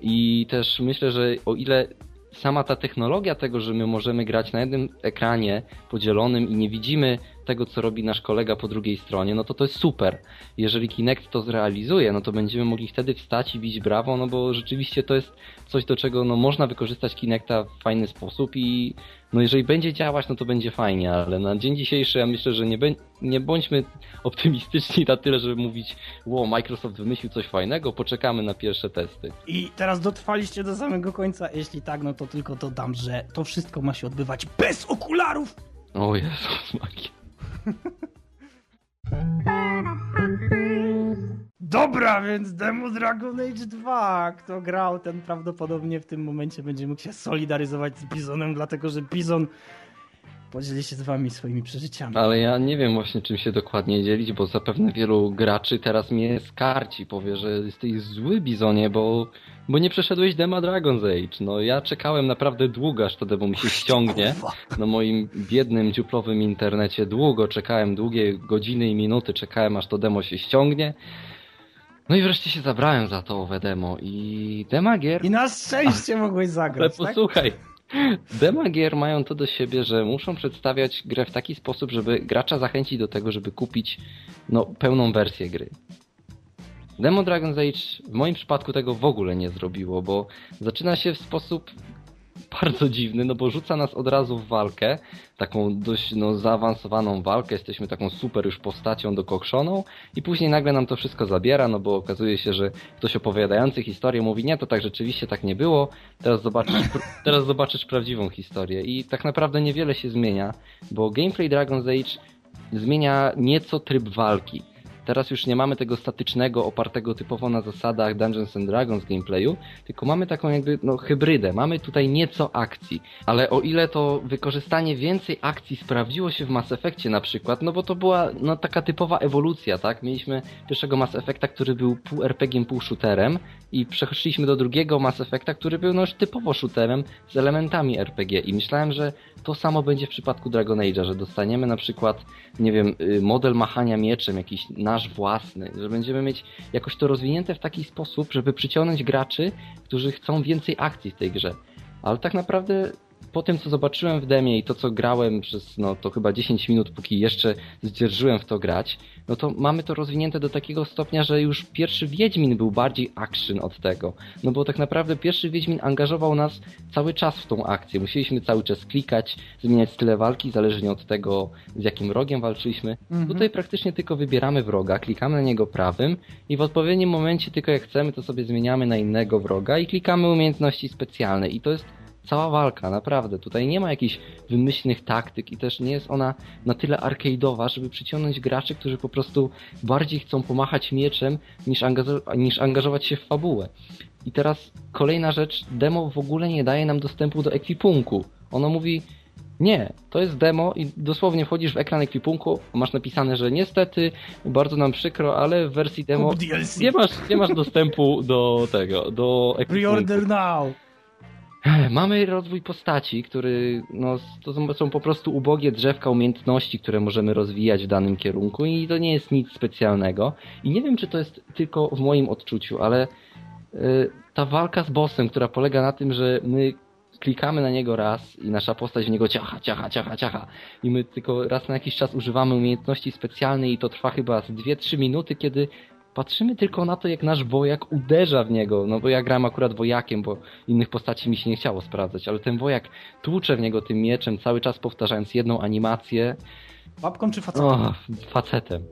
I też myślę, że o ile sama ta technologia tego, że my możemy grać na jednym ekranie podzielonym i nie widzimy tego, co robi nasz kolega po drugiej stronie, no to to jest super. Jeżeli Kinect to zrealizuje, no to będziemy mogli wtedy wstać i bić brawo, no bo rzeczywiście to jest coś, do czego no, można wykorzystać Kinecta w fajny sposób i no jeżeli będzie działać, no to będzie fajnie, ale na dzień dzisiejszy ja myślę, że nie, nie bądźmy optymistyczni na tyle, żeby mówić, wow, Microsoft wymyślił coś fajnego, poczekamy na pierwsze testy. I teraz dotrwaliście do samego końca, jeśli tak, no to tylko dodam, że to wszystko ma się odbywać bez okularów! O Jezus Maria. Dobra, więc Demo Dragon Age 2. Kto grał, ten prawdopodobnie w tym momencie będzie mógł się solidaryzować z Bizonem, dlatego że Bizon podzieli się z wami swoimi przeżyciami. Ale ja nie wiem właśnie czym się dokładnie dzielić, bo zapewne wielu graczy teraz mnie skarci, powie, że jesteś zły Bizonie, bo, bo nie przeszedłeś dema Dragon's Age. No ja czekałem naprawdę długo, aż to demo mi się ściągnie. Na moim biednym, dziuplowym internecie długo czekałem, długie godziny i minuty czekałem, aż to demo się ściągnie. No i wreszcie się zabrałem za to owe demo i demagier... I na szczęście mogłeś zagrać, Ale posłuchaj, Demagier mają to do siebie, że muszą przedstawiać grę w taki sposób, żeby gracza zachęcić do tego, żeby kupić no, pełną wersję gry. Demo Dragon's Age w moim przypadku tego w ogóle nie zrobiło, bo zaczyna się w sposób bardzo dziwny, no bo rzuca nas od razu w walkę, taką dość no, zaawansowaną walkę, jesteśmy taką super już postacią dokokszoną i później nagle nam to wszystko zabiera, no bo okazuje się, że ktoś opowiadający historię mówi, nie, to tak rzeczywiście tak nie było, teraz zobaczysz, teraz zobaczysz prawdziwą historię. I tak naprawdę niewiele się zmienia, bo gameplay Dragon's Age zmienia nieco tryb walki. Teraz już nie mamy tego statycznego, opartego typowo na zasadach Dungeons and Dragons gameplayu, tylko mamy taką jakby no, hybrydę. Mamy tutaj nieco akcji, ale o ile to wykorzystanie więcej akcji sprawdziło się w Mass Effectie na przykład, no bo to była no, taka typowa ewolucja, tak? Mieliśmy pierwszego Mass Effecta, który był pół RPG, pół shooterem i przeszliśmy do drugiego Mass Effecta, który był no już typowo shooterem z elementami RPG i myślałem, że to samo będzie w przypadku Dragon Age'a, że dostaniemy na przykład, nie wiem, y, model machania mieczem, jakiś nasz własny, że będziemy mieć jakoś to rozwinięte w taki sposób, żeby przyciągnąć graczy, którzy chcą więcej akcji w tej grze. Ale tak naprawdę po tym, co zobaczyłem w demie i to, co grałem przez, no to chyba 10 minut, póki jeszcze zdzierżyłem w to grać, no to mamy to rozwinięte do takiego stopnia, że już pierwszy Wiedźmin był bardziej action od tego. No bo tak naprawdę pierwszy Wiedźmin angażował nas cały czas w tą akcję. Musieliśmy cały czas klikać, zmieniać style walki, zależnie od tego, z jakim wrogiem walczyliśmy. Mhm. Tutaj praktycznie tylko wybieramy wroga, klikamy na niego prawym i w odpowiednim momencie, tylko jak chcemy, to sobie zmieniamy na innego wroga i klikamy umiejętności specjalne. I to jest cała walka, naprawdę. Tutaj nie ma jakichś wymyślnych taktyk i też nie jest ona na tyle arcade'owa, żeby przyciągnąć graczy, którzy po prostu bardziej chcą pomachać mieczem niż, angażo niż angażować się w fabułę. I teraz kolejna rzecz, demo w ogóle nie daje nam dostępu do ekwipunku. Ono mówi, nie, to jest demo i dosłownie wchodzisz w ekran ekwipunku, masz napisane, że niestety, bardzo nam przykro, ale w wersji demo nie masz, nie masz dostępu do tego, do ekwipunku. Pre-order now! Mamy rozwój postaci, który no, to są po prostu ubogie drzewka umiejętności, które możemy rozwijać w danym kierunku i to nie jest nic specjalnego. I nie wiem, czy to jest tylko w moim odczuciu, ale y, ta walka z bossem, która polega na tym, że my klikamy na niego raz i nasza postać w niego ciacha, ciacha, ciacha, ciacha i my tylko raz na jakiś czas używamy umiejętności specjalnej i to trwa chyba z 2-3 minuty, kiedy patrzymy tylko na to, jak nasz wojak uderza w niego. No bo ja gram akurat wojakiem, bo innych postaci mi się nie chciało sprawdzać, ale ten wojak tłucze w niego tym mieczem, cały czas powtarzając jedną animację. Babką czy facetem? O, facetem.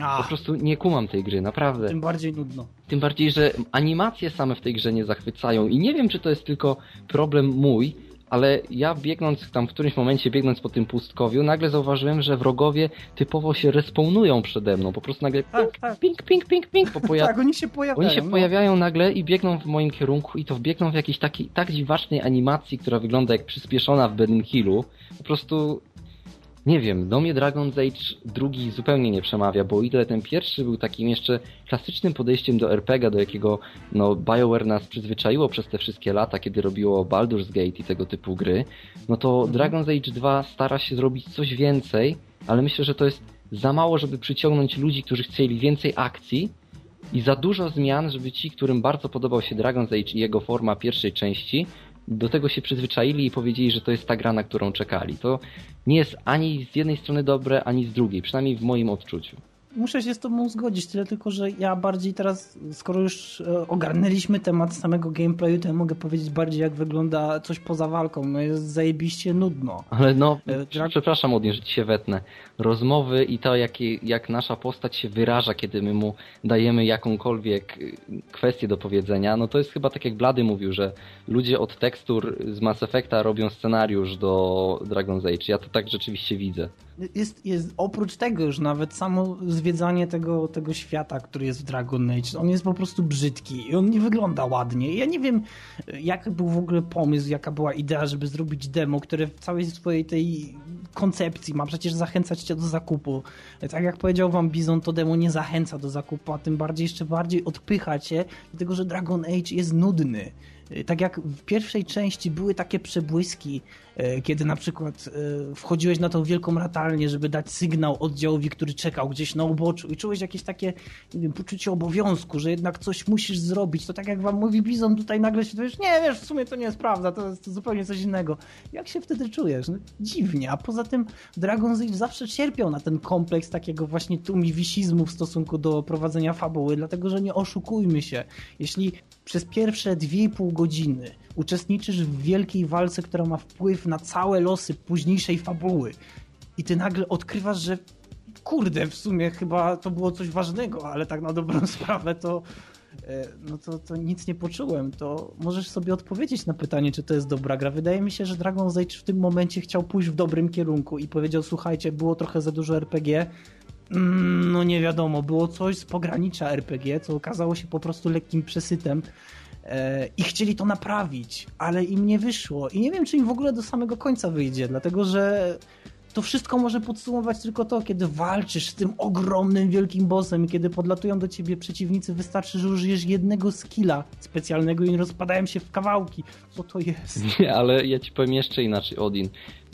Ach. Po prostu nie kumam tej gry, naprawdę. Tym bardziej nudno. Tym bardziej, że animacje same w tej grze nie zachwycają i nie wiem, czy to jest tylko problem mój, ale ja biegnąc tam w którymś momencie, biegnąc po tym pustkowiu, nagle zauważyłem, że wrogowie typowo się respawnują przede mną. Po prostu nagle tak, ping, tak. ping, ping, ping, ping. Po poja... tak, oni się pojawiają. Oni się no. pojawiają nagle i biegną w moim kierunku i to biegną w jakiejś takiej tak dziwacznej animacji, która wygląda jak przyspieszona w Berlin Hillu. Po prostu nie wiem, do mnie Dragon's Age drugi zupełnie nie przemawia, bo ile ten pierwszy był takim jeszcze klasycznym podejściem do RPG, do jakiego no, BioWare nas przyzwyczaiło przez te wszystkie lata, kiedy robiło Baldur's Gate i tego typu gry, no to mhm. Dragon's Age 2 stara się zrobić coś więcej, ale myślę, że to jest za mało, żeby przyciągnąć ludzi, którzy chcieli więcej akcji i za dużo zmian, żeby ci, którym bardzo podobał się Dragon's Age i jego forma pierwszej części, do tego się przyzwyczaili i powiedzieli, że to jest ta gra, na którą czekali. To nie jest ani z jednej strony dobre, ani z drugiej, przynajmniej w moim odczuciu muszę się z tobą zgodzić, tyle tylko, że ja bardziej teraz, skoro już e, ogarnęliśmy temat samego gameplayu, to ja mogę powiedzieć bardziej, jak wygląda coś poza walką. No jest zajebiście nudno. Ale no, e, przepraszam, Odin, że ci się wetnę. Rozmowy i to, jak, jak nasza postać się wyraża, kiedy my mu dajemy jakąkolwiek y, kwestię do powiedzenia, no to jest chyba tak jak Blady mówił, że ludzie od tekstur z Mass Effecta robią scenariusz do Dragon's Age. Ja to tak rzeczywiście widzę. Jest, jest oprócz tego już nawet samo zwiedzanie tego, tego świata, który jest w Dragon Age, on jest po prostu brzydki i on nie wygląda ładnie. Ja nie wiem, jaki był w ogóle pomysł, jaka była idea, żeby zrobić demo, które w całej swojej tej koncepcji ma przecież zachęcać cię do zakupu. Tak jak powiedział wam Bizon, to demo nie zachęca do zakupu, a tym bardziej jeszcze bardziej odpycha cię, dlatego że Dragon Age jest nudny Tak jak w pierwszej części były takie przebłyski, e, kiedy na przykład e, wchodziłeś na tą wielką latarnię, żeby dać sygnał oddziałowi, który czekał gdzieś na uboczu i czułeś jakieś takie, wiem, poczucie obowiązku, że jednak coś musisz zrobić. To tak jak wam mówi Bizon, tutaj nagle się dowiesz, nie wiesz, w sumie to nie jest prawda, to jest zupełnie coś innego. Jak się wtedy czujesz? No, dziwnie, a poza tym Dragon's Age zawsze cierpiał na ten kompleks takiego właśnie tumiwisizmu w stosunku do prowadzenia fabuły, dlatego że nie oszukujmy się. Jeśli przez pierwsze 2,5 godziny uczestniczysz w wielkiej walce, która ma wpływ na całe losy późniejszej fabuły i ty nagle odkrywasz, że kurde, w sumie chyba to było coś ważnego, ale tak na dobrą sprawę to e, no to, to nic nie poczułem, to możesz sobie odpowiedzieć na pytanie, czy to jest dobra gra. Wydaje mi się, że Dragon's Age w tym momencie chciał pójść w dobrym kierunku i powiedział, słuchajcie, było trochę za dużo RPG, no nie wiadomo, było coś z pogranicza RPG, co okazało się po prostu lekkim przesytem e, i chcieli to naprawić, ale im nie wyszło i nie wiem, czy im w ogóle do samego końca wyjdzie, dlatego że to wszystko może podsumować tylko to, kiedy walczysz z tym ogromnym, wielkim bossem i kiedy podlatują do ciebie przeciwnicy, wystarczy, że użyjesz jednego skilla specjalnego i rozpadają się w kawałki. Co to jest? Nie, ale ja ci powiem jeszcze inaczej, Odin.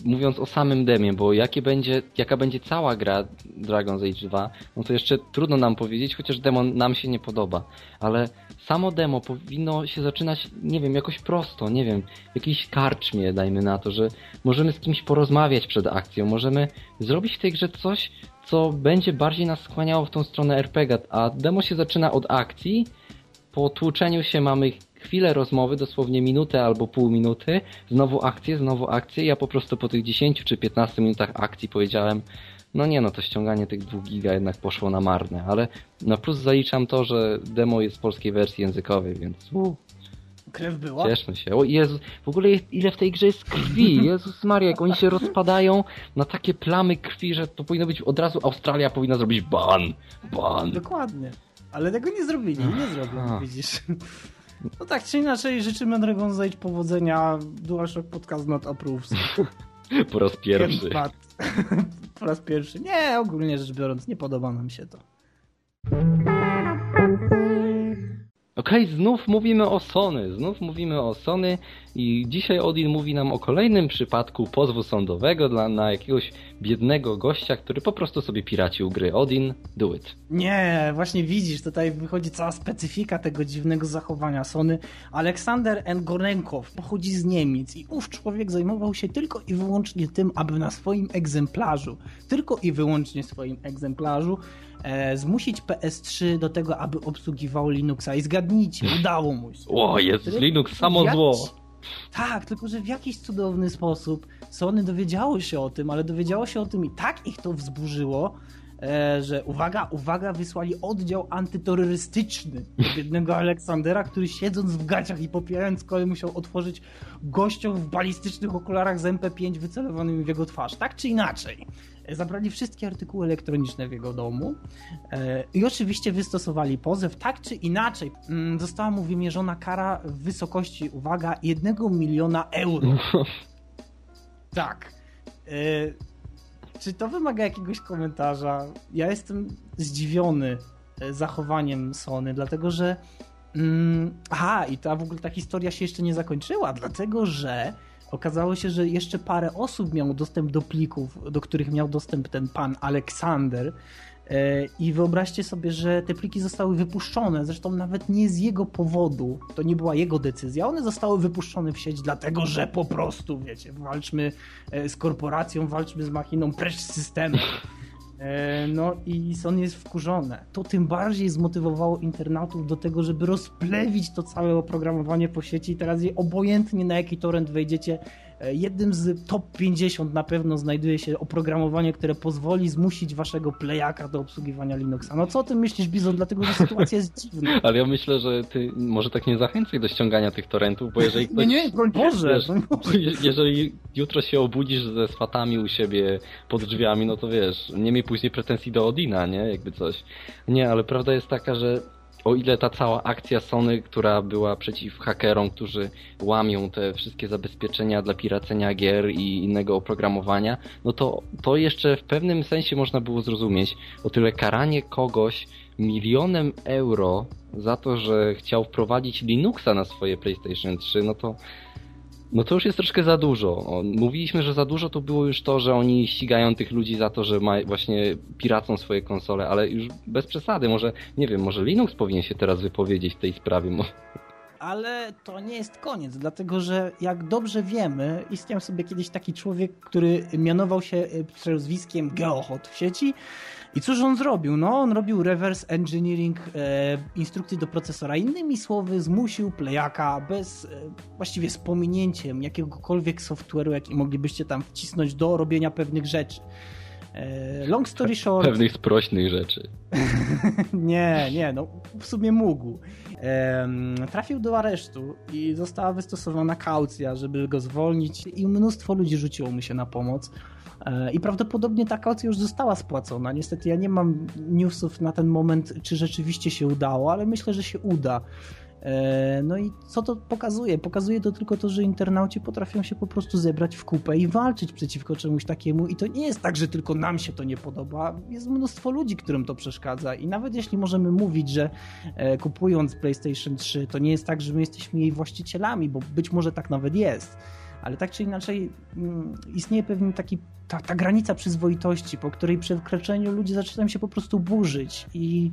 Mówiąc o samym demie, bo jakie będzie, jaka będzie cała gra Dragon's Age 2, no to jeszcze trudno nam powiedzieć, chociaż demo nam się nie podoba. Ale samo demo powinno się zaczynać, nie wiem, jakoś prosto, nie wiem, w jakiejś karczmie, dajmy na to, że możemy z kimś porozmawiać przed akcją, możemy zrobić w tej grze coś, co będzie bardziej nas skłaniało w tą stronę RPG, a demo się zaczyna od akcji, po tłuczeniu się mamy chwilę rozmowy, dosłownie minutę albo pół minuty, znowu akcję, znowu akcję. Ja po prostu po tych 10 czy 15 minutach akcji powiedziałem, no nie no, to ściąganie tych 2 giga jednak poszło na marne, ale na plus zaliczam to, że demo jest w polskiej wersji językowej, więc uh, Krew była? cieszmy się. O Jezu, w ogóle ile w tej grze jest krwi, Jezus Maria, jak oni się rozpadają na takie plamy krwi, że to powinno być od razu Australia powinna zrobić ban, ban. Dokładnie. Ale tego nie zrobili, nie zrobią, widzisz. No tak czy inaczej, życzymy Dragon's Age powodzenia. DualShock Podcast Not Approves. Po raz pierwszy. po raz pierwszy. Nie, ogólnie rzecz biorąc, nie podoba nam się to. Okej, okay, znów mówimy o Sony, znów mówimy o Sony i dzisiaj Odin mówi nam o kolejnym przypadku pozwu sądowego dla, na jakiegoś biednego gościa, który po prostu sobie piracił gry. Odin, do it. Nie, właśnie widzisz, tutaj wychodzi cała specyfika tego dziwnego zachowania Sony. Aleksander Engorenkow pochodzi z Niemiec i ów człowiek zajmował się tylko i wyłącznie tym, aby na swoim egzemplarzu, tylko i wyłącznie swoim egzemplarzu e, zmusić PS3 do tego, aby obsługiwał Linuxa i zgadnijcie, udało mu się. O, jest Linux samo zło. Tak, tylko że w jakiś cudowny sposób Sony dowiedziało się o tym, ale dowiedziało się o tym i tak ich to wzburzyło, e, że uwaga, uwaga, wysłali oddział antyterrorystyczny do biednego Aleksandera, który siedząc w gaciach i popierając kolej musiał otworzyć gościom w balistycznych okularach z MP5 wycelowanymi w jego twarz. Tak czy inaczej zabrali wszystkie artykuły elektroniczne w jego domu e, i oczywiście wystosowali pozew. Tak czy inaczej, mm, została mu wymierzona kara w wysokości, uwaga, jednego miliona euro. Tak. E, czy to wymaga jakiegoś komentarza? Ja jestem zdziwiony e, zachowaniem Sony, dlatego że. Mm, aha, i ta w ogóle ta historia się jeszcze nie zakończyła, dlatego że okazało się, że jeszcze parę osób miało dostęp do plików, do których miał dostęp ten pan Aleksander. E, I wyobraźcie sobie, że te pliki zostały wypuszczone, zresztą nawet nie z jego powodu, to nie była jego decyzja, one zostały wypuszczone w sieć, dlatego że po prostu, wiecie, walczmy e, z korporacją, walczmy z machiną, precz systemem. E, no i Sony jest wkurzone. To tym bardziej zmotywowało internautów do tego, żeby rozplewić to całe oprogramowanie po sieci i teraz je obojętnie na jaki torrent wejdziecie, jednym z top 50 na pewno znajduje się oprogramowanie, które pozwoli zmusić waszego playaka do obsługiwania Linuxa. No co o tym myślisz, Bizon? Dlatego, że sytuacja jest dziwna. Ale ja myślę, że ty może tak nie zachęcaj do ściągania tych torrentów, bo jeżeli ktoś... Nie, nie, broń Boże, wiesz, broń Boże. Jeżeli jutro się obudzisz ze swatami u siebie pod drzwiami, no to wiesz, nie miej później pretensji do Odina, nie? Jakby coś. Nie, ale prawda jest taka, że o ile ta cała akcja Sony, która była przeciw hakerom, którzy łamią te wszystkie zabezpieczenia dla piracenia gier i innego oprogramowania, no to to jeszcze w pewnym sensie można było zrozumieć. O tyle karanie kogoś milionem euro za to, że chciał wprowadzić Linuxa na swoje PlayStation 3, no to no to już jest troszkę za dużo. Mówiliśmy, że za dużo to było już to, że oni ścigają tych ludzi za to, że ma, właśnie piracą swoje konsole, ale już bez przesady. Może, nie wiem, może Linux powinien się teraz wypowiedzieć w tej sprawie. Ale to nie jest koniec, dlatego że jak dobrze wiemy, istniał sobie kiedyś taki człowiek, który mianował się e, przezwiskiem Geohot w sieci i cóż on zrobił? No, on robił reverse engineering e, instrukcji do procesora. Innymi słowy, zmusił playaka bez e, właściwie z pominięciem jakiegokolwiek software'u, jaki moglibyście tam wcisnąć do robienia pewnych rzeczy. E, long story short. Pewnych sprośnych rzeczy. nie, nie, no w sumie mógł. Trafił do aresztu i została wystosowana kaucja, żeby go zwolnić, i mnóstwo ludzi rzuciło mu się na pomoc. E, I prawdopodobnie ta kaucja już została spłacona. Niestety ja nie mam newsów na ten moment, czy rzeczywiście się udało, ale myślę, że się uda. E, no i co to pokazuje? Pokazuje to tylko to, że internauci potrafią się po prostu zebrać w kupę i walczyć przeciwko czemuś takiemu. I to nie jest tak, że tylko nam się to nie podoba. Jest mnóstwo ludzi, którym to przeszkadza. I nawet jeśli możemy mówić, że e, kupując PlayStation 3, to nie jest tak, że my jesteśmy jej właścicielami, bo być może tak nawet jest ale tak czy inaczej mm, istnieje pewien taki, ta, ta granica przyzwoitości, po której przekroczeniu ludzie zaczynają się po prostu burzyć i,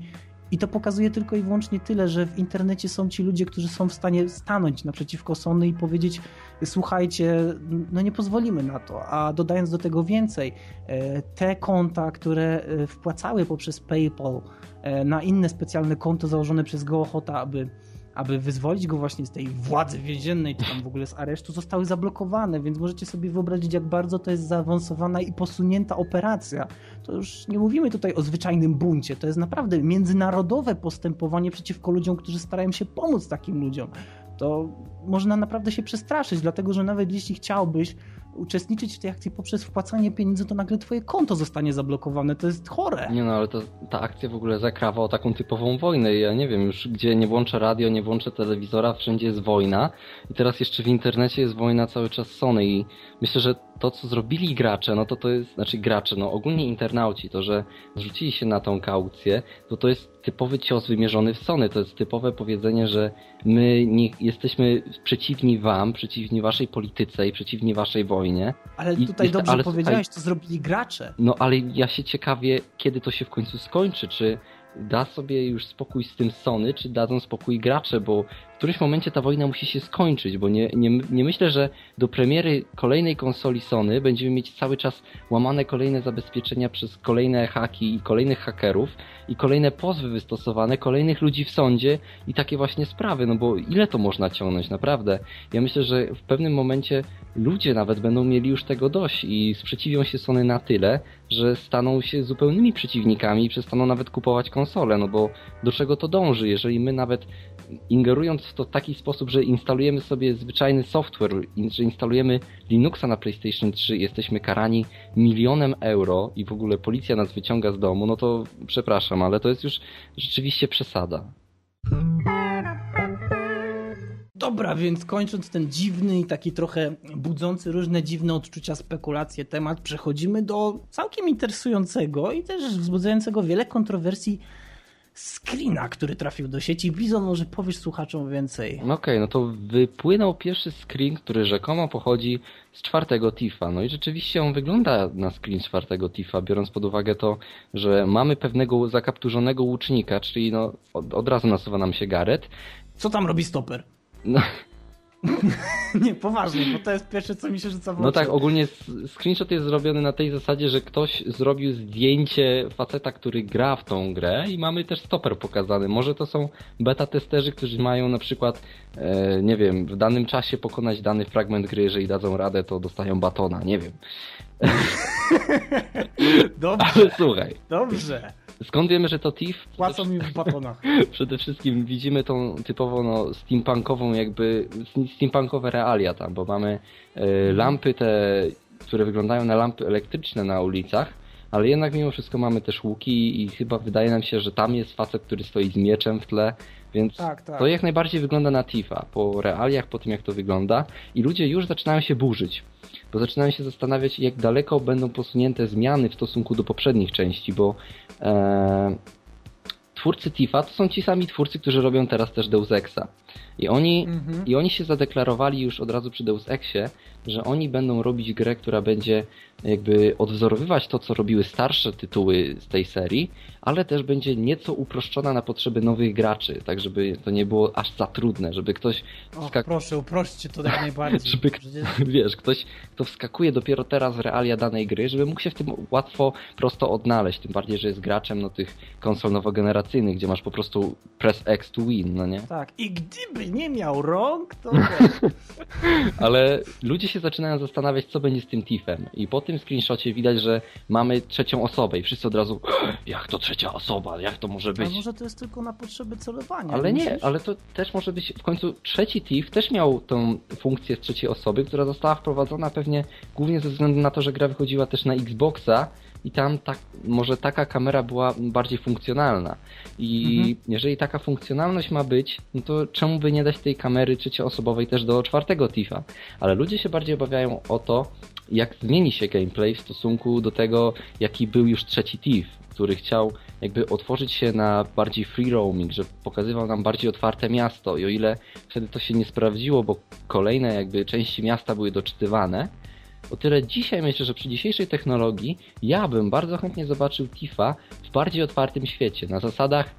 i to pokazuje tylko i wyłącznie tyle, że w internecie są ci ludzie, którzy są w stanie stanąć naprzeciwko Sony i powiedzieć słuchajcie, no nie pozwolimy na to. A dodając do tego więcej, e, te konta, które e, wpłacały poprzez PayPal e, na inne specjalne konto założone przez Gohota, aby aby wyzwolić go właśnie z tej władzy więziennej, czy tam w ogóle z aresztu, zostały zablokowane, więc możecie sobie wyobrazić, jak bardzo to jest zaawansowana i posunięta operacja. To już nie mówimy tutaj o zwyczajnym buncie, to jest naprawdę międzynarodowe postępowanie przeciwko ludziom, którzy starają się pomóc takim ludziom. To można naprawdę się przestraszyć, dlatego że nawet jeśli chciałbyś uczestniczyć w tej akcji poprzez wpłacanie pieniędzy, to nagle twoje konto zostanie zablokowane. To jest chore. Nie no, ale to, ta akcja w ogóle zakrawa o taką typową wojnę. Ja nie wiem, już gdzie nie włączę radio, nie włączę telewizora, wszędzie jest wojna. I teraz jeszcze w internecie jest wojna cały czas Sony i myślę, że to, co zrobili gracze, no to to jest, znaczy gracze, no ogólnie internauci, to, że zrzucili się na tą kaucję, to to jest typowy cios wymierzony w Sony. To jest typowe powiedzenie, że my nie, jesteśmy przeciwni wam, przeciwni waszej polityce i przeciwni waszej wojnie. Ale tutaj I, dobrze ale, powiedziałeś, to zrobili gracze. No ale ja się ciekawię, kiedy to się w końcu skończy, czy da sobie już spokój z tym Sony, czy dadzą spokój gracze, bo w którymś momencie ta wojna musi się skończyć, bo nie, nie, nie myślę, że do premiery kolejnej konsoli Sony będziemy mieć cały czas łamane kolejne zabezpieczenia przez kolejne haki i kolejnych hakerów i kolejne pozwy wystosowane, kolejnych ludzi w sądzie i takie właśnie sprawy, no bo ile to można ciągnąć, naprawdę. Ja myślę, że w pewnym momencie ludzie nawet będą mieli już tego dość i sprzeciwią się Sony na tyle, że staną się zupełnymi przeciwnikami i przestaną nawet kupować konsole, no bo do czego to dąży, jeżeli my nawet ingerując w to w taki sposób, że instalujemy sobie zwyczajny software, że instalujemy Linuxa na PlayStation 3 jesteśmy karani milionem euro i w ogóle policja nas wyciąga z domu, no to przepraszam, ale to jest już rzeczywiście przesada. Dobra, więc kończąc ten dziwny i taki trochę budzący różne dziwne odczucia, spekulacje temat, przechodzimy do całkiem interesującego i też wzbudzającego wiele kontrowersji screena, który trafił do sieci. Bizon, może powiesz słuchaczom więcej. No okej, okay, no to wypłynął pierwszy screen, który rzekomo pochodzi z czwartego TIFA. No i rzeczywiście on wygląda na screen czwartego TIFA, biorąc pod uwagę to, że mamy pewnego zakapturzonego łucznika, czyli no od, od razu nasuwa nam się Gareth. Co tam robi stoper? No, nie, poważnie, bo to jest pierwsze, co mi się rzuca w oczy. No tak, ogólnie screenshot jest zrobiony na tej zasadzie, że ktoś zrobił zdjęcie faceta, który gra w tą grę i mamy też stoper pokazany. Może to są beta testerzy, którzy mają na przykład, e, nie wiem, w danym czasie pokonać dany fragment gry, jeżeli dadzą radę, to dostają batona, nie wiem. Dobrze. Ale słuchaj. Dobrze. Skąd wiemy, że to TIF? Płacą mi w batonach. Przede wszystkim widzimy tą typowo no, steampunkową jakby, steampunkowe realia tam, bo mamy y, lampy te, które wyglądają na lampy elektryczne na ulicach, ale jednak mimo wszystko mamy też łuki i chyba wydaje nam się, że tam jest facet, który stoi z mieczem w tle, więc Tak, tak. to jak najbardziej wygląda na Tifa, po realiach, po tym jak to wygląda i ludzie już zaczynają się burzyć, bo zaczynają się zastanawiać jak daleko będą posunięte zmiany w stosunku do poprzednich części, bo twórcy Tifa to są ci sami twórcy, którzy robią teraz też Deus Exa. I oni, Mhm. I oni się zadeklarowali już od razu przy Deus Exie, że oni będą robić grę, która będzie jakby odwzorowywać to, co robiły starsze tytuły z tej serii, ale też będzie nieco uproszczona na potrzeby nowych graczy, tak żeby to nie było aż za trudne, żeby ktoś Och, skak- proszę, uprośćcie to jak najbardziej. Żeby- wiesz, ktoś, kto wskakuje dopiero teraz w realia danej gry, żeby mógł się w tym łatwo, prosto odnaleźć, tym bardziej, że jest graczem no, tych konsol nowogeneracyjnych, gdzie masz po prostu press X to win, no nie? Tak, i gdyby nie miał rąk, to Ale ludzie się zaczynają zastanawiać, co będzie z tym Tiffem. I po tym screenshocie widać, że mamy trzecią osobę i wszyscy od razu jak to trzecia osoba, jak to może a być? może to jest tylko na potrzeby celowania. Ale nie, myślisz? ale to też może być, w końcu trzeci Tiff też miał tą funkcję z trzeciej osoby, która została wprowadzona pewnie głównie ze względu na to, że gra wychodziła też na Xboxa i tam tak, może taka kamera była bardziej funkcjonalna. I Mhm. jeżeli taka funkcjonalność ma być, no to czemu by nie dać tej kamery trzecioosobowej też do czwartego Tiffa? Ale ludzie się bardziej obawiają o to, jak zmieni się gameplay w stosunku do tego, jaki był już trzeci Tiff, który chciał jakby otworzyć się na bardziej free roaming, że pokazywał nam bardziej otwarte miasto i o ile wtedy to się nie sprawdziło, bo kolejne jakby części miasta były doczytywane, o tyle dzisiaj myślę, że przy dzisiejszej technologii ja bym bardzo chętnie zobaczył Tifa w bardziej otwartym świecie, na zasadach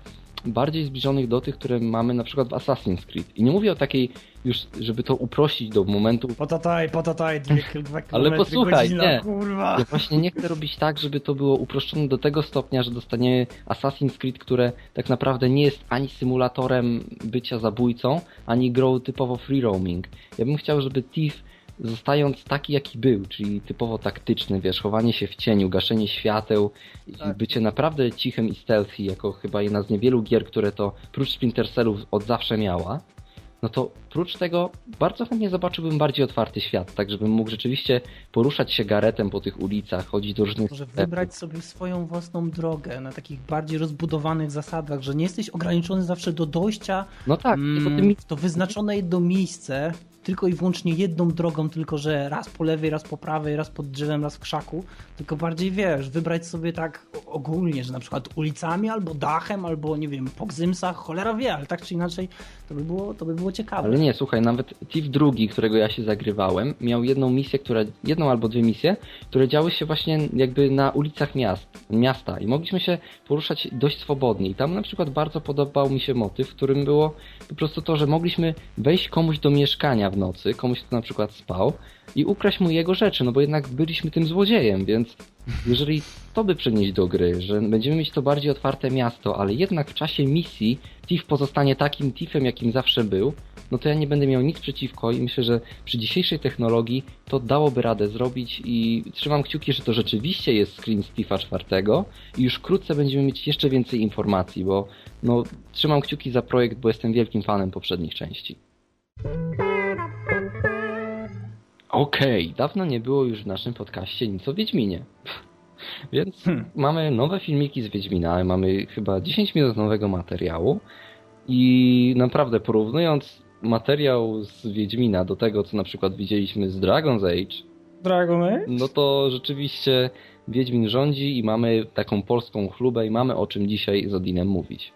bardziej zbliżonych do tych, które mamy na przykład w Assassin's Creed. I nie mówię o takiej już, żeby to uprościć do momentu, Potataj, potataj, dwie, dwa Ale posłuchaj, godzina, nie. kurwa. Ja właśnie nie chcę robić tak, żeby to było uproszczone do tego stopnia, że dostaniemy Assassin's Creed, które tak naprawdę nie jest ani symulatorem bycia zabójcą, ani grą typowo free roaming. Ja bym chciał, żeby Thief zostając taki jaki był, czyli typowo taktyczny, wiesz, chowanie się w cieniu, gaszenie świateł i Tak. bycie naprawdę cichym i stealthy, jako chyba jedna z niewielu gier, które to prócz Splinter Cellów od zawsze miała, no to prócz tego bardzo chętnie zobaczyłbym bardziej otwarty świat, tak żebym mógł rzeczywiście poruszać się garetem po tych ulicach, chodzić do różnych Może wybrać sobie swoją własną drogę na takich bardziej rozbudowanych zasadach, że nie jesteś ograniczony zawsze do dojścia No tak, i mm, w to wyznaczone jedno miejsce, tylko i wyłącznie jedną drogą, tylko że raz po lewej, raz po prawej, raz pod drzewem, raz w krzaku, tylko bardziej wiesz, wybrać sobie tak ogólnie, że na przykład ulicami, albo dachem, albo nie wiem, po gzymsach, cholera wie, ale tak czy inaczej to by było, to by było ciekawe. Ale nie, słuchaj, nawet Thief drugi, którego ja się zagrywałem, miał jedną misję, która, jedną albo dwie misje, które działy się właśnie jakby na ulicach miast, miasta i mogliśmy się poruszać dość swobodnie. I tam na przykład bardzo podobał mi się motyw, w którym było po prostu to, że mogliśmy wejść komuś do mieszkania w nocy, komuś kto na przykład spał i ukraść mu jego rzeczy, no bo jednak byliśmy tym złodziejem, więc jeżeli to by przenieść do gry, że będziemy mieć to bardziej otwarte miasto, ale jednak w czasie misji Thief pozostanie takim Thiefem, jakim zawsze był, no to ja nie będę miał nic przeciwko i myślę, że przy dzisiejszej technologii to dałoby radę zrobić i trzymam kciuki, że to rzeczywiście jest screen z Thiefa 4 i już wkrótce będziemy mieć jeszcze więcej informacji, bo no trzymam kciuki za projekt, bo jestem wielkim fanem poprzednich części. Okej, dawno nie było już w naszym podcaście nic o Wiedźminie. Więc Hmm. mamy nowe filmiki z Wiedźmina, mamy chyba 10 minut nowego materiału i naprawdę porównując materiał z Wiedźmina do tego, co na przykład widzieliśmy z Dragon's Age, Dragon Age? no to rzeczywiście Wiedźmin rządzi i mamy taką polską chlubę i mamy o czym dzisiaj z Odinem mówić.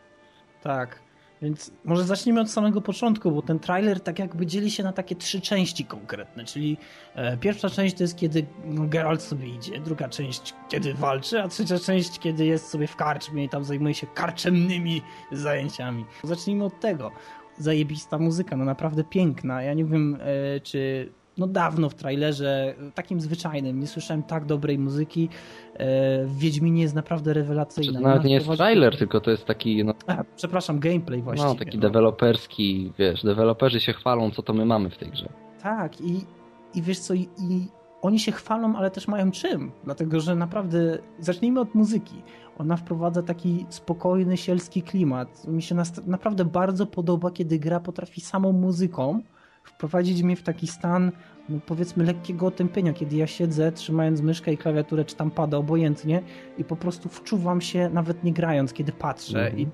Tak. Więc może zacznijmy od samego początku, bo ten trailer tak jakby dzieli się na takie trzy części konkretne, czyli e, pierwsza część to jest kiedy Geralt sobie idzie, druga część kiedy walczy, a trzecia część kiedy jest sobie w karczmie i tam zajmuje się karczemnymi zajęciami. Zacznijmy od tego. Zajebista muzyka, no naprawdę piękna. Ja nie wiem, e, czy no dawno w trailerze, takim zwyczajnym, nie słyszałem tak dobrej muzyki. E, w Wiedźminie jest naprawdę rewelacyjna. Znaczy, nawet nie jest wprowadza- trailer, tylko to jest taki, no, a, przepraszam, gameplay właściwie. no taki no. deweloperski, wiesz, deweloperzy się chwalą, co to my mamy w tej grze. Tak, i, i wiesz co, i, i oni się chwalą, ale też mają czym. Dlatego, że naprawdę, zacznijmy od muzyki. Ona wprowadza taki spokojny, sielski klimat. Mi się naprawdę bardzo podoba, kiedy gra potrafi samą muzyką wprowadzić mnie w taki stan, no powiedzmy, lekkiego otępienia, kiedy ja siedzę, trzymając myszkę i klawiaturę, czy tam pada obojętnie i po prostu wczuwam się, nawet nie grając, kiedy patrzę. Mhm. I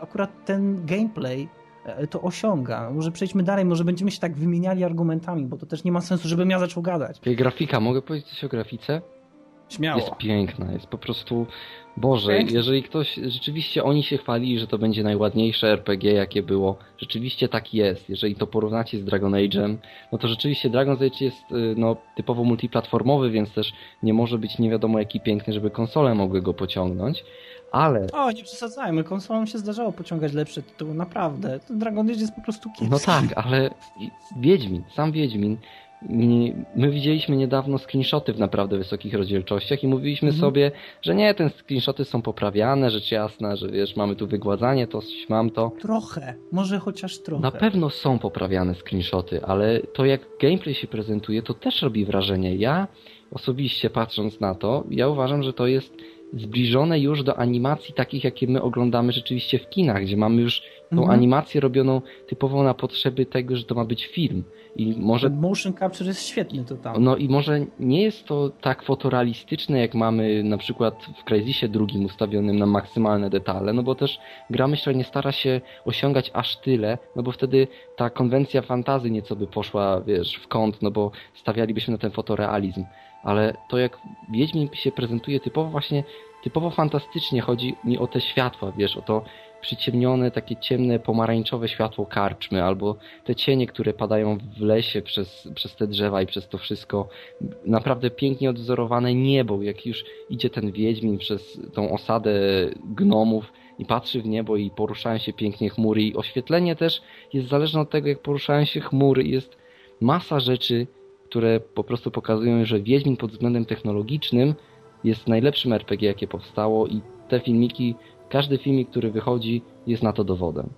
akurat ten gameplay e, to osiąga. Może przejdźmy dalej, może będziemy się tak wymieniali argumentami, bo to też nie ma sensu, żebym ja zaczął gadać. Grafika, mogę powiedzieć coś o grafice? Śmiało. Jest piękna, jest po prostu... Boże, jeżeli ktoś... Rzeczywiście oni się chwalili, że to będzie najładniejsze RPG, jakie było. Rzeczywiście tak jest. Jeżeli to porównacie z Dragon Age'em, no to rzeczywiście Dragon Age jest y, no, typowo multiplatformowy, więc też nie może być nie wiadomo jaki piękny, żeby konsole mogły go pociągnąć. Ale... O, nie przesadzajmy, konsolom się zdarzało pociągać lepsze tytuły, naprawdę. Dragon Age jest po prostu kiepski. No tak, ale Wiedźmin, sam Wiedźmin My widzieliśmy niedawno screenshoty w naprawdę wysokich rozdzielczościach i mówiliśmy mhm. sobie, że nie, te screenshoty są poprawiane, rzecz jasna, że wiesz, mamy tu wygładzanie, to mam to. Trochę, może chociaż trochę. Na pewno są poprawiane screenshoty, ale to jak gameplay się prezentuje, to też robi wrażenie. Ja osobiście patrząc na to, ja uważam, że to jest zbliżone już do animacji takich, jakie my oglądamy rzeczywiście w kinach, gdzie mamy już tą mhm. animację robioną typowo na potrzeby tego, że to ma być film. I może... Motion capture jest świetny to tam. No i może nie jest to tak fotorealistyczne, jak mamy na przykład w Crysisie drugim ustawionym na maksymalne detale, no bo też gra myślę nie stara się osiągać aż tyle, no bo wtedy ta konwencja fantazy nieco by poszła, wiesz, w kąt, no bo stawialibyśmy na ten fotorealizm. Ale to jak Wiedźmin się prezentuje typowo właśnie, typowo fantastycznie, chodzi mi o te światła, wiesz, o to przyciemnione, takie ciemne, pomarańczowe światło karczmy, albo te cienie, które padają w lesie przez, przez te drzewa i przez to wszystko. Naprawdę pięknie odwzorowane niebo, jak już idzie ten Wiedźmin przez tą osadę gnomów i patrzy w niebo i poruszają się pięknie chmury i oświetlenie też jest zależne od tego, jak poruszają się chmury. Jest masa rzeczy, które po prostu pokazują, że Wiedźmin pod względem technologicznym jest najlepszym RPG, jakie powstało i te filmiki każdy filmik, który wychodzi, jest na to dowodem.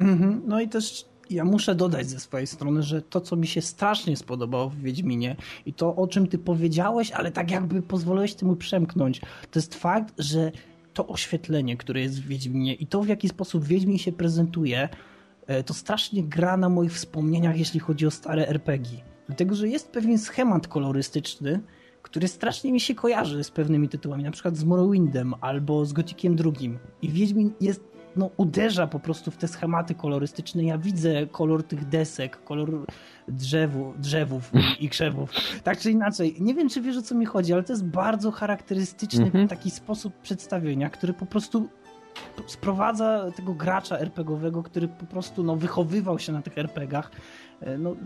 Mhm. No i też ja muszę dodać ze swojej strony, że to, co mi się strasznie spodobało w Wiedźminie i to, o czym ty powiedziałeś, ale tak jakby pozwoliłeś temu przemknąć, to jest fakt, że to oświetlenie, które jest w Wiedźminie i to, w jaki sposób Wiedźmin się prezentuje, e, to strasznie gra na moich wspomnieniach, jeśli chodzi o stare RPG. Dlatego, że jest pewien schemat kolorystyczny, który strasznie mi się kojarzy z pewnymi tytułami, na przykład z Morrowindem albo z Gotikiem II. I Wiedźmin jest, no, uderza po prostu w te schematy kolorystyczne. Ja widzę kolor tych desek, kolor drzewu, drzewów i, krzewów. Tak czy inaczej, nie wiem, czy wiesz o co mi chodzi, ale to jest bardzo charakterystyczny mhm. taki sposób przedstawienia, który po prostu sprowadza tego gracza RPGowego, który po prostu no, wychowywał się na tych RPGach, no,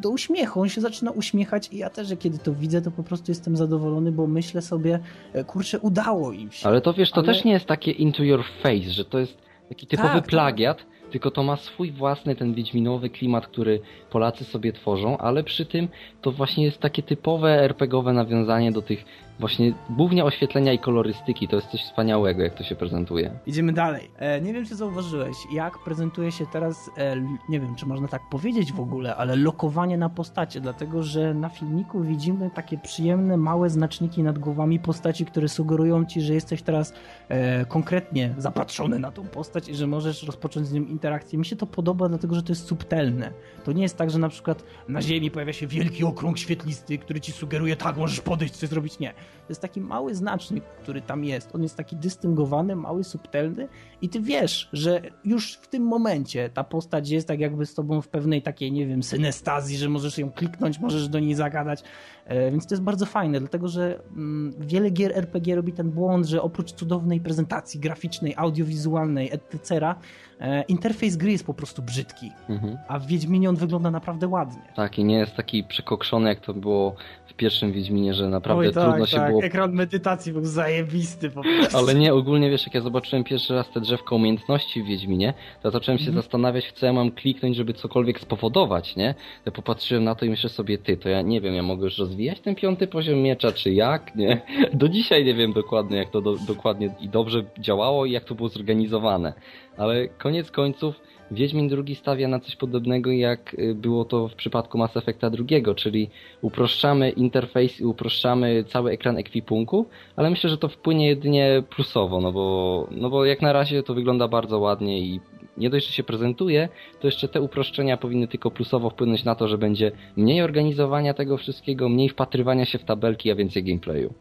do uśmiechu. On się zaczyna uśmiechać i ja też, kiedy to widzę, to po prostu jestem zadowolony, bo myślę sobie, e, kurczę, udało im się. Ale to wiesz, to Ale... też nie jest takie into your face, że to jest taki typowy tak, tak. plagiat, tak. tylko to ma swój własny ten wiedźminowy klimat, który Polacy sobie tworzą, ale przy tym to właśnie jest takie typowe RPGowe nawiązanie do tych właśnie głównie oświetlenia i kolorystyki. To jest coś wspaniałego, jak to się prezentuje. Idziemy dalej. E, nie wiem, czy zauważyłeś, jak prezentuje się teraz, e, nie wiem, czy można tak powiedzieć w ogóle, ale lokowanie na postacie, dlatego, że na filmiku widzimy takie przyjemne, małe znaczniki nad głowami postaci, które sugerują ci, że jesteś teraz e, konkretnie zapatrzony na tą postać i że możesz rozpocząć z nią interakcję. Mi się to podoba, dlatego, że to jest subtelne. To nie jest tak, że na przykład na ziemi pojawia się wielki okrąg świetlisty, który ci sugeruje, tak, możesz podejść, coś zrobić. Nie to jest taki mały znacznik, który tam jest. On jest taki dystyngowany, mały, subtelny i ty wiesz, że już w tym momencie ta postać jest tak jakby z tobą w pewnej takiej, nie wiem, synestazji, że możesz ją kliknąć, możesz do niej zagadać. E, więc to jest bardzo fajne, dlatego że mm, wiele gier RPG robi ten błąd, że oprócz cudownej prezentacji graficznej, audiowizualnej, etc., e, interfejs gry jest po prostu brzydki, mhm. a w Wiedźminie on wygląda naprawdę ładnie. Tak, i nie jest taki przekokszony, jak to było w pierwszym Wiedźminie, że naprawdę Oj, tak, trudno się tak. było... ekran medytacji był zajebisty po prostu. Ale nie, ogólnie wiesz, jak ja zobaczyłem pierwszy raz te drzewka umiejętności w Wiedźminie, to zacząłem się mhm. zastanawiać, w co ja mam kliknąć, żeby cokolwiek spowodować, nie? Ja popatrzyłem na to i myślę sobie, ty, to ja nie wiem, ja mogę już rozwijać ten piąty poziom miecza, czy jak, nie? Do dzisiaj nie wiem dokładnie, jak to do, dokładnie i dobrze działało i jak to było zorganizowane. Ale koniec końców Wiedźmin II stawia na coś podobnego jak y, było to w przypadku Mass Effecta II, czyli uproszczamy interfejs i uproszczamy cały ekran ekwipunku, ale myślę, że to wpłynie jedynie plusowo, no bo, no bo jak na razie to wygląda bardzo ładnie i nie dość, że się prezentuje, to jeszcze te uproszczenia powinny tylko plusowo wpłynąć na to, że będzie mniej organizowania tego wszystkiego, mniej wpatrywania się w tabelki, a więcej gameplayu.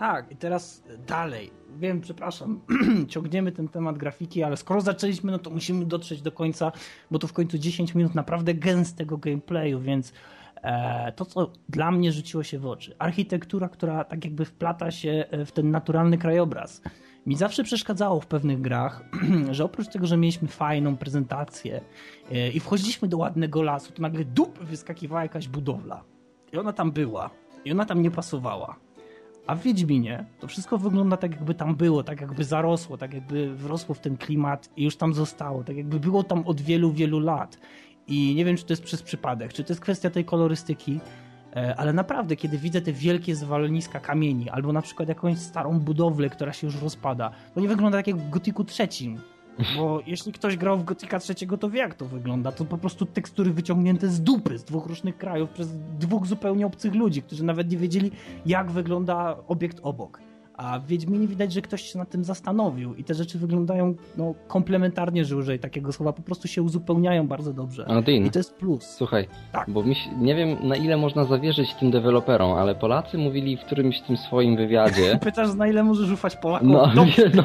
Tak, i teraz dalej. Wiem, przepraszam, ciągniemy ten temat grafiki, ale skoro zaczęliśmy, no to musimy dotrzeć do końca, bo to w końcu 10 minut naprawdę gęstego gameplayu, więc e, to, co dla mnie rzuciło się w oczy, architektura, która tak jakby wplata się e, w ten naturalny krajobraz. Mi zawsze przeszkadzało w pewnych grach, że oprócz tego, że mieliśmy fajną prezentację e, i wchodziliśmy do ładnego lasu, to nagle dup wyskakiwała jakaś budowla. I ona tam była. I ona tam nie pasowała a w Wiedźminie to wszystko wygląda tak, jakby tam było, tak jakby zarosło, tak jakby wrosło w ten klimat i już tam zostało, tak jakby było tam od wielu, wielu lat. I nie wiem, czy to jest przez przypadek, czy to jest kwestia tej kolorystyki, e, ale naprawdę, kiedy widzę te wielkie zwalniska kamieni, albo na przykład jakąś starą budowlę, która się już rozpada, to nie wygląda tak jak w Gotiku trzecim, bo jeśli ktoś grał w Gotika trzeciego, to wie jak to wygląda. To po prostu tekstury wyciągnięte z dupy, z dwóch różnych krajów, przez dwóch zupełnie obcych ludzi, którzy nawet nie wiedzieli, jak wygląda obiekt obok. A w Wiedźminie widać, że ktoś się nad tym zastanowił i te rzeczy wyglądają no, komplementarnie, że użyję takiego słowa, po prostu się uzupełniają bardzo dobrze. Adin, I to jest plus. Słuchaj, tak. bo mi nie wiem na ile można zawierzyć tym deweloperom, ale Polacy mówili w którymś tym swoim wywiadzie... Pytasz na ile możesz ufać Polakom? No, no.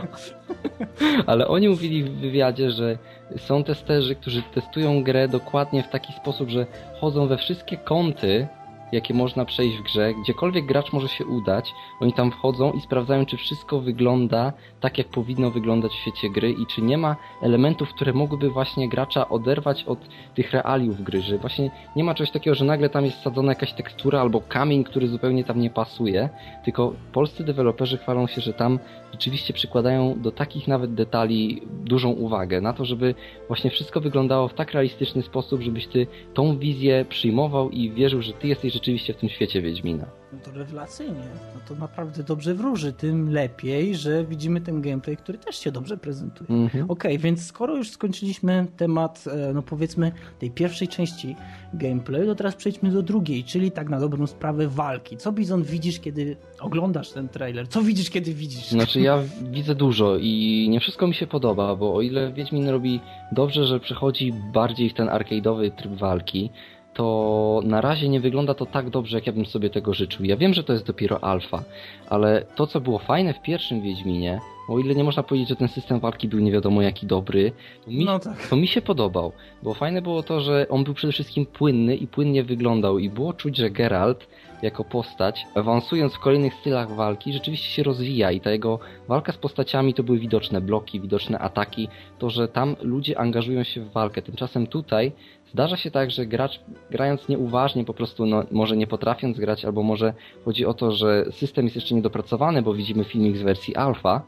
ale oni mówili w wywiadzie, że są testerzy, którzy testują grę dokładnie w taki sposób, że chodzą we wszystkie kąty jakie można przejść w grze, gdziekolwiek gracz może się udać, oni tam wchodzą i sprawdzają, czy wszystko wygląda tak, jak powinno wyglądać w świecie gry i czy nie ma elementów, które mogłyby właśnie gracza oderwać od tych realiów gry, że właśnie nie ma czegoś takiego, że nagle tam jest sadzona jakaś tekstura albo kamień, który zupełnie tam nie pasuje, tylko polscy deweloperzy chwalą się, że tam rzeczywiście przykładają do takich nawet detali dużą uwagę, na to, żeby właśnie wszystko wyglądało w tak realistyczny sposób, żebyś ty tą wizję przyjmował i wierzył, że ty jesteś rzeczywiście w tym świecie Wiedźmina. No to rewelacyjnie. No to naprawdę dobrze wróży. Tym lepiej, że widzimy ten gameplay, który też się dobrze prezentuje. Okej, okay, więc skoro już skończyliśmy temat, e, no powiedzmy, tej pierwszej części gameplay, to teraz przejdźmy do drugiej, czyli tak na dobrą sprawę walki. Co Bizon widzisz, kiedy oglądasz ten trailer? Co widzisz, kiedy widzisz? Znaczy ja widzę dużo i nie wszystko mi się podoba, bo o ile Wiedźmin robi dobrze, że przechodzi bardziej w ten arcade'owy tryb walki, to na razie nie wygląda to tak dobrze, jak ja bym sobie tego życzył. Ja wiem, że to jest dopiero alfa, ale to, co było fajne w pierwszym Wiedźminie, o ile nie można powiedzieć, że ten system walki był nie wiadomo jaki dobry, to mi, no tak. to mi się podobał. Bo fajne było to, że on był przede wszystkim płynny i płynnie wyglądał i było czuć, że Geralt jako postać, awansując w kolejnych stylach walki, rzeczywiście się rozwija i ta jego walka z postaciami to były widoczne bloki, widoczne ataki, to, że tam ludzie angażują się w walkę. Tymczasem tutaj Zdarza się tak, że gracz grając nieuważnie, po prostu no, może nie potrafiąc grać, albo może chodzi o to, że system jest jeszcze niedopracowany, bo widzimy filmik z wersji alfa,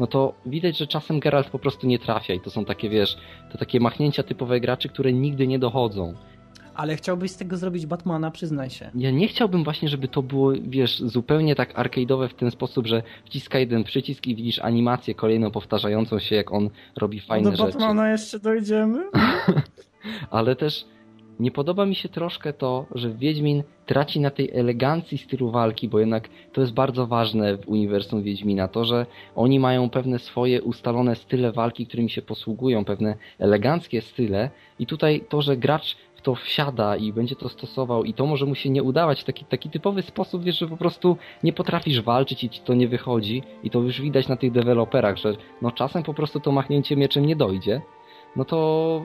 no to widać, że czasem Geralt po prostu nie trafia i to są takie, wiesz, to takie machnięcia typowe graczy, które nigdy nie dochodzą. Ale chciałbyś z tego zrobić Batmana, przyznaj się. Ja nie chciałbym właśnie, żeby to było, wiesz, zupełnie tak arcade'owe w ten sposób, że wciska jeden przycisk i widzisz animację kolejną powtarzającą się, jak on robi fajne no rzeczy. Do Batmana jeszcze dojdziemy. ale też nie podoba mi się troszkę to, że Wiedźmin traci na tej elegancji stylu walki, bo jednak to jest bardzo ważne w uniwersum Wiedźmina, to, że oni mają pewne swoje ustalone style walki, którymi się posługują, pewne eleganckie style. I tutaj to, że gracz w to wsiada i będzie to stosował i to może mu się nie udawać taki, taki typowy sposób, wiesz, że po prostu nie potrafisz walczyć i ci to nie wychodzi. I to już widać na tych deweloperach, że no czasem po prostu to machnięcie mieczem nie dojdzie, no to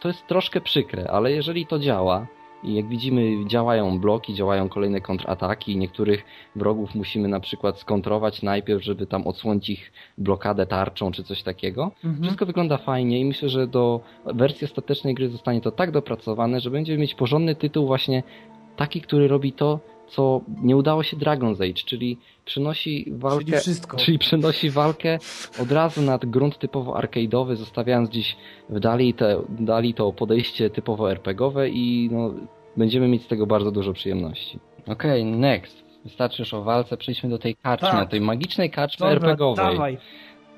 to jest troszkę przykre, ale jeżeli to działa, i jak widzimy, działają bloki, działają kolejne kontrataki. Niektórych wrogów musimy na przykład skontrować najpierw, żeby tam odsłonić ich blokadę tarczą czy coś takiego. Mhm. Wszystko wygląda fajnie i myślę, że do wersji ostatecznej gry zostanie to tak dopracowane, że będziemy mieć porządny tytuł właśnie taki, który robi to, co nie udało się Dragon's Age, czyli przenosi walkę, czyli, wszystko. czyli przenosi walkę od razu nad grunt typowo arcade'owy, zostawiając gdzieś w dali, te, dali to podejście typowo RPGowe i no, będziemy mieć z tego bardzo dużo przyjemności. Okej, okay, next. Wystarczy już o walce, przejdźmy do tej karczmy, tak. tej magicznej karczmy Dobra, RPGowej. Dawaj.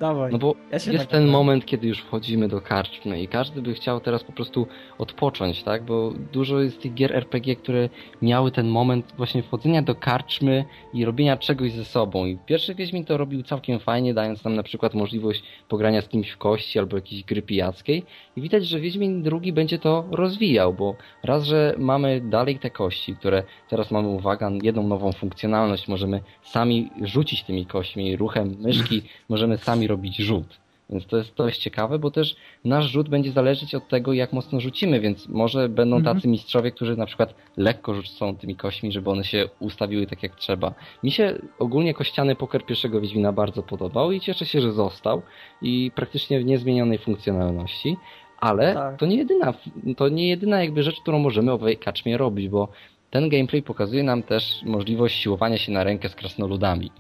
Dawaj. No bo ja jest ten moment, kiedy już wchodzimy do karczmy i każdy by chciał teraz po prostu odpocząć, tak? Bo dużo jest tych gier RPG, które miały ten moment właśnie wchodzenia do karczmy i robienia czegoś ze sobą. I pierwszy Wiedźmin to robił całkiem fajnie, dając nam na przykład możliwość pogrania z kimś w kości albo jakiejś gry pijackiej. I widać, że Wiedźmin drugi będzie to rozwijał, bo raz, że mamy dalej te kości, które teraz mamy, uwaga, jedną nową funkcjonalność, możemy sami rzucić tymi kośćmi, ruchem myszki możemy sami robić rzut. Więc to jest, to jest ciekawe, bo też nasz rzut będzie zależeć od tego, jak mocno rzucimy, więc może będą mhm. tacy mistrzowie, którzy na przykład lekko rzucą tymi kośćmi, żeby one się ustawiły tak jak trzeba. Mi się ogólnie kościany poker pierwszego Wiedźmina bardzo podobał i cieszę się, że został i praktycznie w niezmienionej funkcjonalności. Ale tak. to nie jedyna, to nie jedyna jakby rzecz, którą możemy owej kaczmie robić, bo ten gameplay pokazuje nam też możliwość siłowania się na rękę z krasnoludami.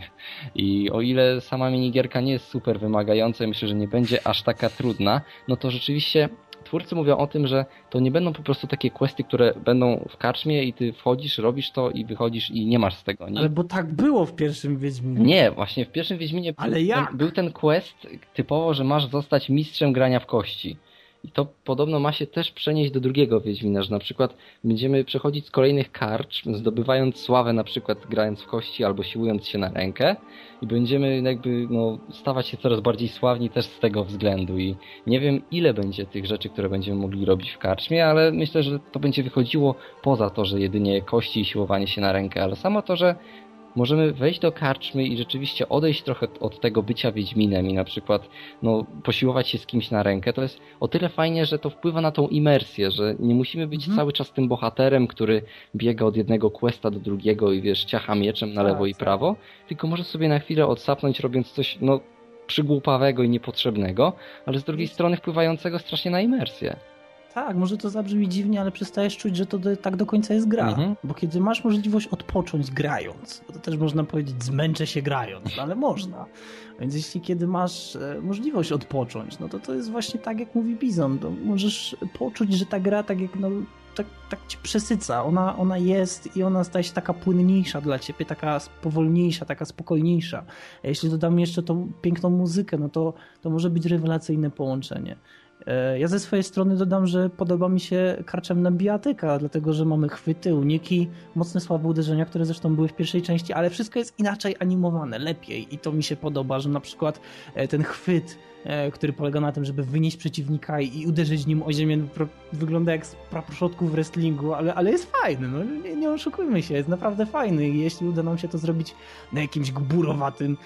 I o ile sama minigierka nie jest super wymagająca, myślę, że nie będzie aż taka trudna, no to rzeczywiście twórcy mówią o tym, że to nie będą po prostu takie questy, które będą w karczmie i ty wchodzisz, robisz to i wychodzisz i nie masz z tego nic. Ale bo tak było w pierwszym Wiedźminie. Nie, właśnie w pierwszym Wiedźminie Ale był, jak? Ten, był ten quest typowo, że masz zostać mistrzem grania w kości. I to podobno ma się też przenieść do drugiego Wiedźmina, że na przykład będziemy przechodzić z kolejnych karcz, zdobywając sławę na przykład grając w kości albo siłując się na rękę i będziemy jakby no, stawać się coraz bardziej sławni też z tego względu. I nie wiem ile będzie tych rzeczy, które będziemy mogli robić w karczmie, ale myślę, że to będzie wychodziło poza to, że jedynie kości i siłowanie się na rękę, ale samo to, że możemy wejść do karczmy i rzeczywiście odejść trochę od tego bycia Wiedźminem i na przykład no, posiłować się z kimś na rękę, to jest o tyle fajnie, że to wpływa na tą imersję, że nie musimy być mhm. cały czas tym bohaterem, który biega od jednego questa do drugiego i wiesz, ciacha mieczem na tak, lewo i tak. prawo, tylko może sobie na chwilę odsapnąć robiąc coś no, przygłupawego i niepotrzebnego, ale z drugiej strony wpływającego strasznie na imersję. Tak, może to zabrzmi dziwnie, ale przestajesz czuć, że to do, tak do końca jest gra. Mhm. Bo kiedy masz możliwość odpocząć grając, to też można powiedzieć zmęczę się grając, ale można. Więc jeśli kiedy masz e, możliwość odpocząć, no to to jest właśnie tak, jak mówi Bizon. To możesz poczuć, że ta gra tak jak no, tak, tak cię przesyca. Ona, ona jest i ona staje się taka płynniejsza dla ciebie, taka powolniejsza, taka spokojniejsza. A jeśli dodam jeszcze tą piękną muzykę, no to, to może być rewelacyjne połączenie. E, ja ze swojej strony dodam, że podoba mi się karczemna bijatyka, dlatego że mamy chwyty, uniki, mocne słabe uderzenia, które zresztą były w pierwszej części, ale wszystko jest inaczej animowane, lepiej. I to mi się podoba, że na przykład e, ten chwyt który polega na tym, żeby wynieść przeciwnika i uderzyć nim o ziemię. Wygląda jak z praposzotków w wrestlingu, ale, ale jest fajny. No, nie, nie oszukujmy się, jest naprawdę fajny. Jeśli uda nam się to zrobić na jakimś gburowatym,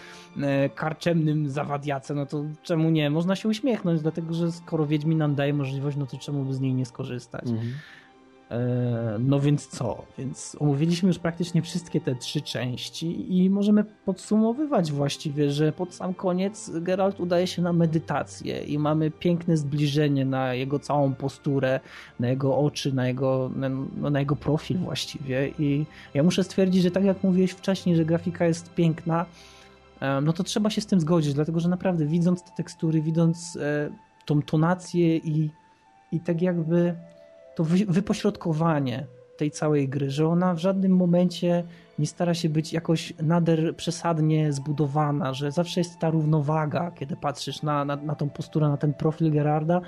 e, karczemnym zawadiace, no to czemu nie? Można się uśmiechnąć, dlatego że skoro Wiedźmin nam daje możliwość, no to czemu by z niej nie skorzystać? Mhm. E, no więc co? Więc omówiliśmy już praktycznie wszystkie te trzy części i możemy podsumowywać właściwie, że pod sam koniec Geralt udaje się na medytację i mamy piękne zbliżenie na jego całą posturę, na jego oczy, na jego, no, na jego profil właściwie i ja muszę stwierdzić, że tak jak mówiłeś wcześniej, że grafika jest piękna, e, no to trzeba się z tym zgodzić, dlatego że naprawdę widząc te tekstury, widząc e, tą tonację i, i tak jakby to wypośrodkowanie tej całej gry, że ona w żadnym momencie nie stara się być jakoś nader przesadnie zbudowana, że zawsze jest ta równowaga, kiedy patrzysz na, na, na tą posturę, na ten profil Gerarda,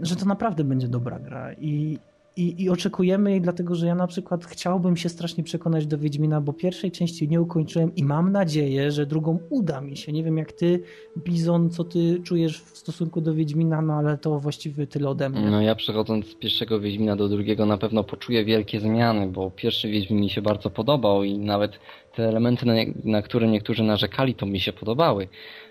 że to naprawdę będzie dobra gra. I, i, I oczekujemy jej, dlatego że ja na przykład chciałbym się strasznie przekonać do Wiedźmina, bo pierwszej części nie ukończyłem i mam nadzieję, że drugą uda mi się. Nie wiem jak ty, Bizon, co ty czujesz w stosunku do Wiedźmina, no ale to właściwie tyle ode mnie. No ja przechodząc z pierwszego Wiedźmina do drugiego na pewno poczuję wielkie zmiany, bo pierwszy Wiedźmin mi się bardzo podobał i nawet te elementy, na, na które niektórzy narzekali, to mi się podobały.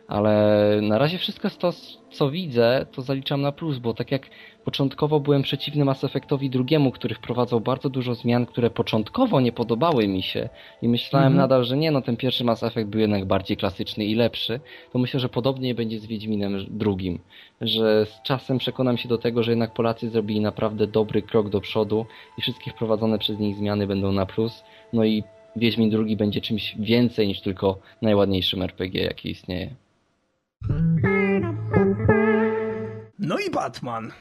Ale na razie wszystko to, co widzę, to zaliczam na plus, bo tak jak Początkowo byłem przeciwny Mass Effectowi drugiemu, który wprowadzał bardzo dużo zmian, które początkowo nie podobały mi się i myślałem mhm. nadal, że nie, no ten pierwszy Mass Effect był jednak bardziej klasyczny i lepszy, to myślę, że podobnie będzie z Wiedźminem drugim, że z czasem przekonam się do tego, że jednak Polacy zrobili naprawdę dobry krok do przodu i wszystkie wprowadzone przez nich zmiany będą na plus, no i Wiedźmin drugi będzie czymś więcej niż tylko najładniejszym RPG, jaki istnieje. No i Batman.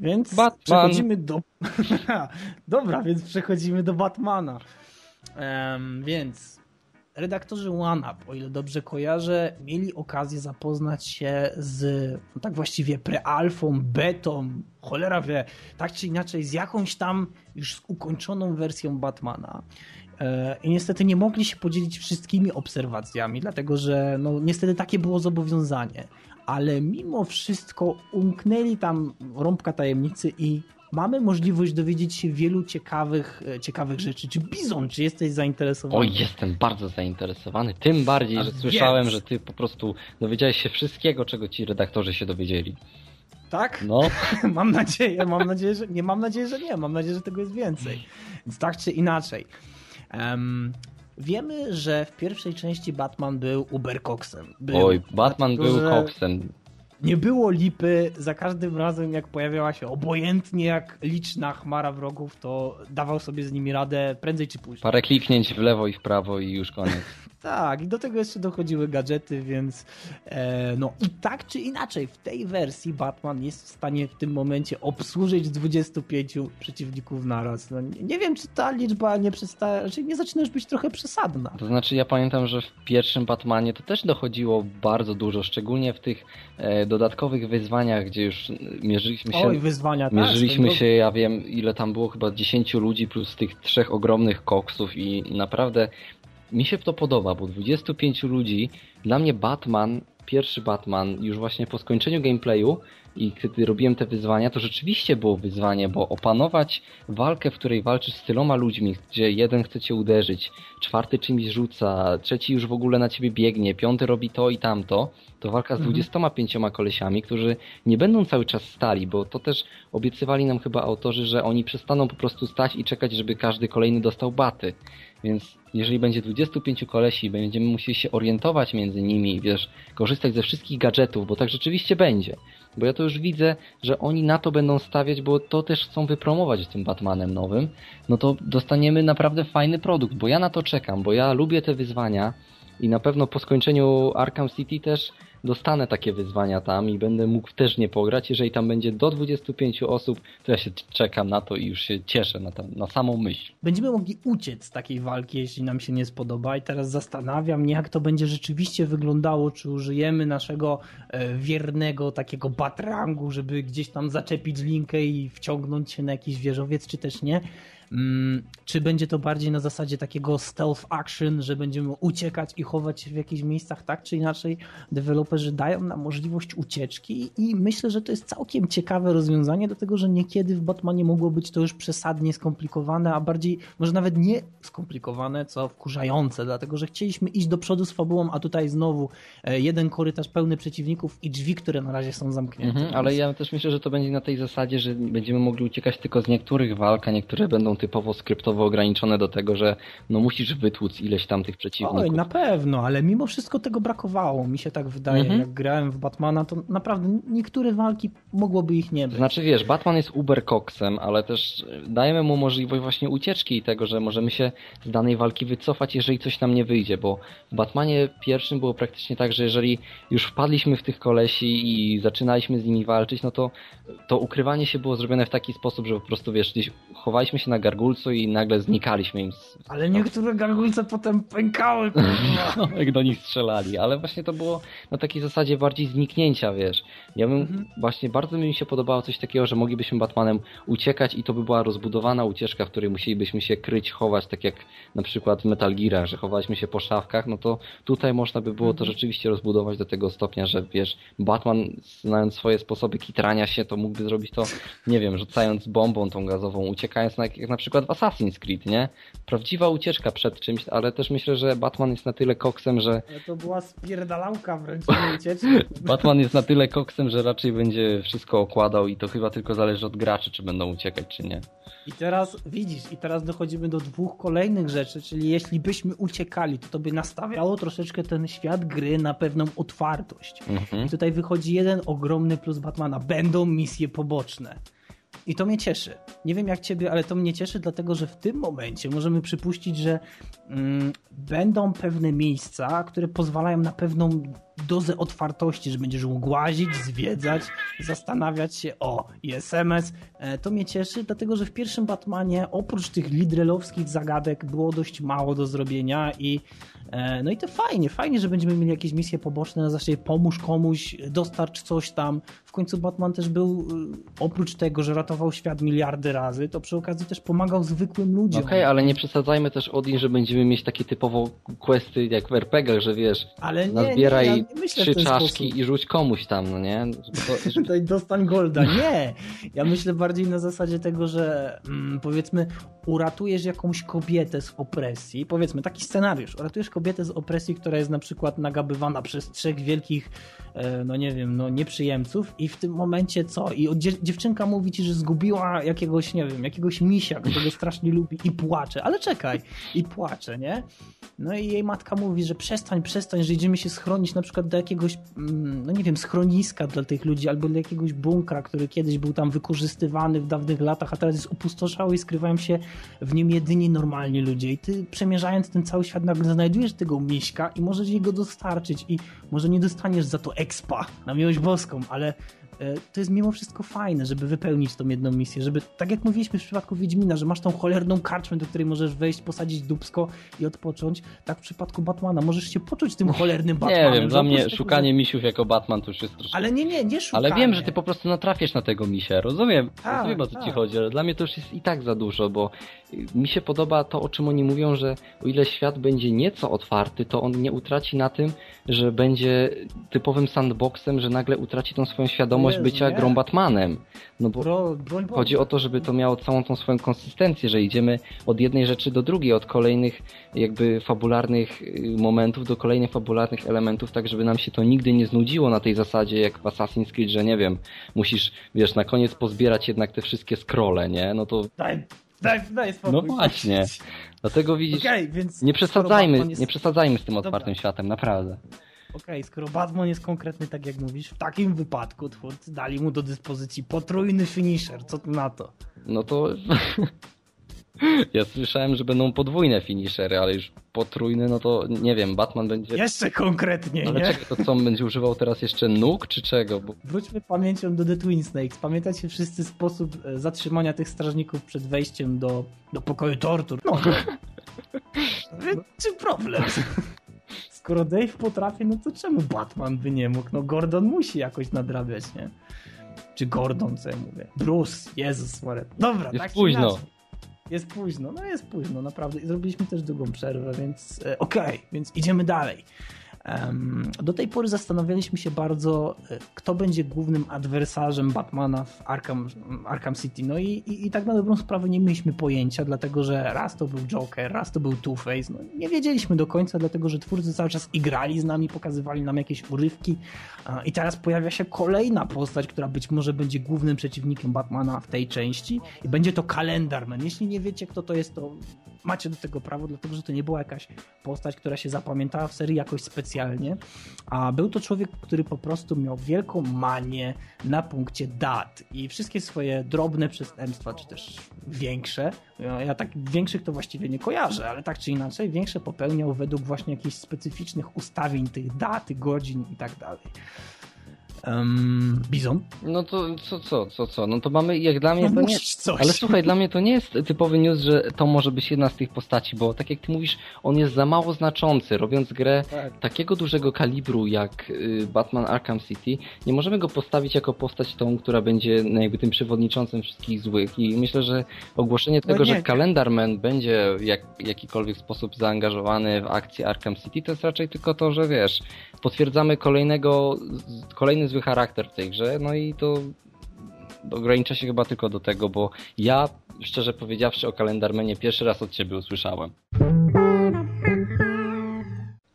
Więc Batman. przechodzimy do. Dobra, więc przechodzimy do Batmana. Um, więc redaktorzy OneUp, o ile dobrze kojarzę, mieli okazję zapoznać się z no tak właściwie prealfą, betą, cholera wie, tak czy inaczej z jakąś tam już ukończoną wersją Batmana. E, I niestety nie mogli się podzielić wszystkimi obserwacjami, dlatego że no, niestety takie było zobowiązanie. Ale mimo wszystko umknęli tam rąbka tajemnicy i mamy możliwość dowiedzieć się wielu ciekawych, e, ciekawych rzeczy. Czy Bizon, czy jesteś zainteresowany? Oj, jestem bardzo zainteresowany. Tym bardziej, A że więc- słyszałem, że ty po prostu dowiedziałeś się wszystkiego, czego ci redaktorzy się dowiedzieli. Tak? No, Mam nadzieję, mam nadzieję, że nie, mam nadzieję, że nie, mam nadzieję, że tego jest więcej. Więc tak czy inaczej. Em, wiemy, że w pierwszej części Batman był Ubercoxem. Był, oj, Batman dlatego, był koksem. Nie było lipy, za każdym razem jak pojawiała się obojętnie jak liczna chmara wrogów, to dawał sobie z nimi radę prędzej czy później. Parę kliknięć w lewo i w prawo i już koniec. Tak, i do tego jeszcze dochodziły gadżety, więc e, no i tak czy inaczej, w tej wersji Batman jest w stanie w tym momencie obsłużyć 25 przeciwników naraz. No, nie, nie wiem, czy ta liczba nie przestaje, raczej nie zaczyna już być trochę przesadna. To znaczy ja pamiętam, że w pierwszym Batmanie to też dochodziło bardzo dużo, szczególnie w tych e, dodatkowych wyzwaniach, gdzie już mierzyliśmy się... Oj, wyzwania, tak. Mierzyliśmy swoją się, ja wiem ile tam było, chyba 10 ludzi plus tych trzech ogromnych koksów i naprawdę mi się to podoba, bo 25 ludzi, dla mnie Batman, pierwszy Batman, już właśnie po skończeniu gameplayu i kiedy robiłem te wyzwania, to rzeczywiście było wyzwanie, bo opanować walkę, w której walczysz z tyloma ludźmi, gdzie jeden chce cię uderzyć, czwarty czymś rzuca, trzeci już w ogóle na ciebie biegnie, piąty robi to i tamto, to walka z Mhm. 25 kolesiami, którzy nie będą cały czas stali, bo to też obiecywali nam chyba autorzy, że oni przestaną po prostu stać i czekać, żeby każdy kolejny dostał baty. Więc jeżeli będzie 25 kolesi, będziemy musieli się orientować między nimi, wiesz, korzystać ze wszystkich gadżetów, bo tak rzeczywiście będzie. Bo ja to już widzę, że oni na to będą stawiać, bo to też chcą wypromować tym Batmanem nowym. No to dostaniemy naprawdę fajny produkt, bo ja na to czekam, bo ja lubię te wyzwania i na pewno po skończeniu Arkham City też dostanę takie wyzwania tam i będę mógł też nie pograć. Jeżeli tam będzie do 25 osób, to ja się czekam na to i już się cieszę na, tam, na samą myśl. Będziemy mogli uciec z takiej walki, jeśli nam się nie spodoba. I teraz zastanawiam mnie, jak to będzie rzeczywiście wyglądało. Czy użyjemy naszego e, wiernego takiego batrangu, żeby gdzieś tam zaczepić linkę i wciągnąć się na jakiś wieżowiec, czy też nie. Mm, czy będzie to bardziej na zasadzie takiego stealth action, że będziemy uciekać i chować się w jakichś miejscach, tak czy inaczej deweloperzy dają nam możliwość ucieczki i myślę, że to jest całkiem ciekawe rozwiązanie, dlatego że niekiedy w Batmanie mogło być to już przesadnie skomplikowane, a bardziej może nawet nie skomplikowane, co wkurzające, dlatego że chcieliśmy iść do przodu z fabułą, a tutaj znowu e, jeden korytarz pełny przeciwników i drzwi, które na razie są zamknięte. Mhm, ale ja też myślę, że to będzie na tej zasadzie, że będziemy mogli uciekać tylko z niektórych walk, a niektóre będą typowo skryptowo ograniczone do tego, że no musisz wytłuc ileś tam tych przeciwników. Oj, na pewno, ale mimo wszystko tego brakowało. Mi się tak wydaje, Mhm. jak grałem w Batmana, to naprawdę niektóre walki mogłoby ich nie być. znaczy wiesz, Batman jest uberkoksem, ale też dajemy mu możliwość właśnie ucieczki i tego, że możemy się z danej walki wycofać, jeżeli coś nam nie wyjdzie, bo w Batmanie pierwszym było praktycznie tak, że jeżeli już wpadliśmy w tych kolesi i zaczynaliśmy z nimi walczyć, no to to ukrywanie się było zrobione w taki sposób, że po prostu wiesz, gdzieś chowaliśmy się na gargulcu i nagle znikaliśmy im z, Ale niektóre gargulce potem pękały. jak do nich strzelali, ale właśnie to było na takiej zasadzie bardziej zniknięcia, wiesz. Ja bym Mhm. właśnie bardzo mi się podobało coś takiego, że moglibyśmy Batmanem uciekać i to by była rozbudowana ucieczka, w której musielibyśmy się kryć, chować, tak jak na przykład w Metal Gearach, że chowaliśmy się po szafkach, no to tutaj można by było to Mhm. rzeczywiście rozbudować do tego stopnia, że wiesz, Batman znając swoje sposoby kitrania się, to mógłby zrobić to, nie wiem, rzucając bombą tą gazową, uciekając na, jak na przykład w Assassin's Creed, nie? Prawdziwa ucieczka przed czymś, ale też myślę, że Batman jest na tyle koksem, że Ale to była spierdalałka wręcz ucieczki. Batman jest na tyle koksem, że raczej będzie wszystko okładał i to chyba tylko zależy od graczy, czy będą uciekać, czy nie. I teraz widzisz, i teraz dochodzimy do dwóch kolejnych rzeczy, czyli jeśli byśmy uciekali, to to by nastawiało troszeczkę ten świat gry na pewną otwartość. Mhm. I tutaj wychodzi jeden ogromny plus Batmana. Będą misje poboczne. I to mnie cieszy. Nie wiem jak ciebie, ale to mnie cieszy, dlatego że w tym momencie możemy przypuścić, że mm, będą pewne miejsca, które pozwalają na pewną dozę otwartości, że będziesz mógł łazić, zwiedzać, zastanawiać się, o, i SMS. E, to mnie cieszy, dlatego że w pierwszym Batmanie oprócz tych lidrelowskich zagadek było dość mało do zrobienia i no i to fajnie, fajnie, że będziemy mieli jakieś misje poboczne, na zasadzie pomóż komuś, dostarcz coś tam. W końcu Batman też był, e, oprócz tego, że ratował świat miliardy razy, to przy okazji też pomagał zwykłym ludziom. Okej, okay, ale nie przesadzajmy też Odin, że będziemy mieć takie typowo questy jak w RPGach, że wiesz, ale nie, nazbieraj nie, ja nie trzy czaszki sposób. i rzuć komuś tam, no nie? To, żeby... Dostań golda. Nie! Ja myślę bardziej na zasadzie tego, że mm, powiedzmy uratujesz jakąś kobietę z opresji, powiedzmy taki scenariusz, uratujesz kobietę z opresji, która jest na przykład nagabywana przez trzech wielkich no nie wiem, no nieprzyjemców i w tym momencie co? I dziewczynka mówi ci, że zgubiła jakiegoś, nie wiem, jakiegoś misia, którego strasznie lubi i płacze, ale czekaj, i płacze, nie? No i jej matka mówi, że przestań, przestań, że idziemy się schronić na przykład do jakiegoś, mm, no nie wiem, schroniska dla tych ludzi albo do jakiegoś bunkra, który kiedyś był tam wykorzystywany w dawnych latach, a teraz jest opustoszały i skrywają się w nim jedyni normalni ludzie i ty przemierzając ten cały świat nagle znajdujesz tego miśka i możesz jego dostarczyć i może nie dostaniesz za to expa na miłość boską, ale e, to jest mimo wszystko fajne, żeby wypełnić tą jedną misję, żeby, tak jak mówiliśmy w przypadku Wiedźmina, że masz tą cholerną karczmę, do której możesz wejść, posadzić dubsko i odpocząć, tak w przypadku Batmana możesz się poczuć tym cholernym Batmanem. Nie wiem, dla mnie szukanie że... misiów jako Batman to już jest troszkę... Ale nie, nie, nie szukanie. Ale wiem, że ty po prostu natrafisz na tego misia, rozumiem, tak, rozumiem o co tak. ci chodzi, ale dla mnie to już jest i tak za dużo, bo mi się podoba to, o czym oni mówią, że o ile świat będzie nieco otwarty, to on nie utraci na tym, że będzie typowym sandboxem, że nagle utraci tą swoją świadomość Jezu, bycia nie. grą Batmanem. No bo Bro, chodzi o to, żeby to miało całą tą swoją konsystencję, że idziemy od jednej rzeczy do drugiej, od kolejnych jakby fabularnych y, momentów do kolejnych fabularnych elementów, tak żeby nam się to nigdy nie znudziło na tej zasadzie jak w Assassin's Creed, że nie wiem, musisz, wiesz, na koniec pozbierać jednak te wszystkie scrolle, nie? No to... Daj, daj, daj spokój. No właśnie. Dlatego widzisz, okay, więc nie przesadzajmy, jest... nie przesadzajmy z tym otwartym Dobra. światem, naprawdę. Okej, okay, skoro Batman jest konkretny, tak jak mówisz, w takim wypadku twórcy dali mu do dyspozycji potrójny finisher. Co tu na to? No to... Ja słyszałem, że będą podwójne finishery, ale już potrójny, no to nie wiem, Batman będzie... Jeszcze konkretnie, Ale nie? czekaj, to co, on będzie używał teraz jeszcze nóg, czy czego? Bo... Wróćmy pamięcią do The Twin Snakes. Pamiętacie wszyscy sposób e, zatrzymania tych strażników przed wejściem do, do pokoju tortur? No. no. Czy problem? Skoro Dave potrafi, no to czemu Batman by nie mógł? No Gordon musi jakoś nadrabiać, nie? Czy Gordon, co ja mówię? Bruce, Jezus Maria. Dobra, Jest tak późno. Inaczej. Jest późno, no jest późno, naprawdę. I zrobiliśmy też długą przerwę, więc e, okej, okay, więc idziemy dalej. Do tej pory zastanawialiśmy się bardzo, e, kto będzie głównym adwersarzem Batmana w Arkham, Arkham City. No i, i, i, tak na dobrą sprawę nie mieliśmy pojęcia, dlatego że raz to był Joker, raz to był Two-Face. No, nie wiedzieliśmy do końca, dlatego że twórcy cały czas igrali z nami, pokazywali nam jakieś urywki. I teraz pojawia się kolejna postać, która być może będzie głównym przeciwnikiem Batmana w tej części i będzie to Kalendarman. Jeśli nie wiecie, kto to jest, to macie do tego prawo, dlatego że to nie była jakaś postać, która się zapamiętała w serii jakoś specjalnie, a był to człowiek, który po prostu miał wielką manię na punkcie dat. I wszystkie swoje drobne przestępstwa, czy też większe, ja tak większych to właściwie nie kojarzę, ale tak czy inaczej, większe popełniał według właśnie jakichś specyficznych ustawień tych dat, godzin i tak dalej um, Bizon. No to co, co, co, co? No to mamy, jak dla mnie no to nie... Coś. Ale słuchaj, dla mnie to nie jest typowy news, że to może być jedna z tych postaci, bo tak jak ty mówisz, on jest za mało znaczący. Robiąc grę tak. takiego dużego kalibru jak y, Batman Arkham City, nie możemy go postawić jako postać tą, która będzie no, jakby tym przewodniczącym wszystkich złych i myślę, że ogłoszenie no tego, że Kalendarman będzie jak, w jakikolwiek sposób zaangażowany w akcję Arkham City, to jest raczej tylko to, że wiesz, potwierdzamy kolejnego, kolejny zły charakter w tej grze, no i to ogranicza się chyba tylko do tego, bo ja, szczerze powiedziawszy, o kalendarmenie pierwszy raz od Ciebie usłyszałem.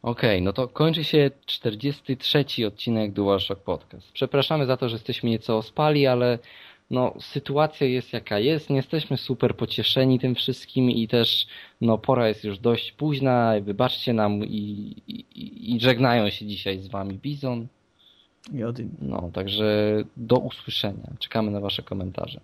Okej, okay, no to kończy się 43 odcinek DualShock Podcast. Przepraszamy za to, że jesteśmy nieco ospali, ale no, sytuacja jest jaka jest, nie jesteśmy super pocieszeni tym wszystkim i też no, pora jest już dość późna, wybaczcie nam i, i, i żegnają się dzisiaj z wami Bizon i Odin. No, także do usłyszenia. Czekamy na Wasze komentarze.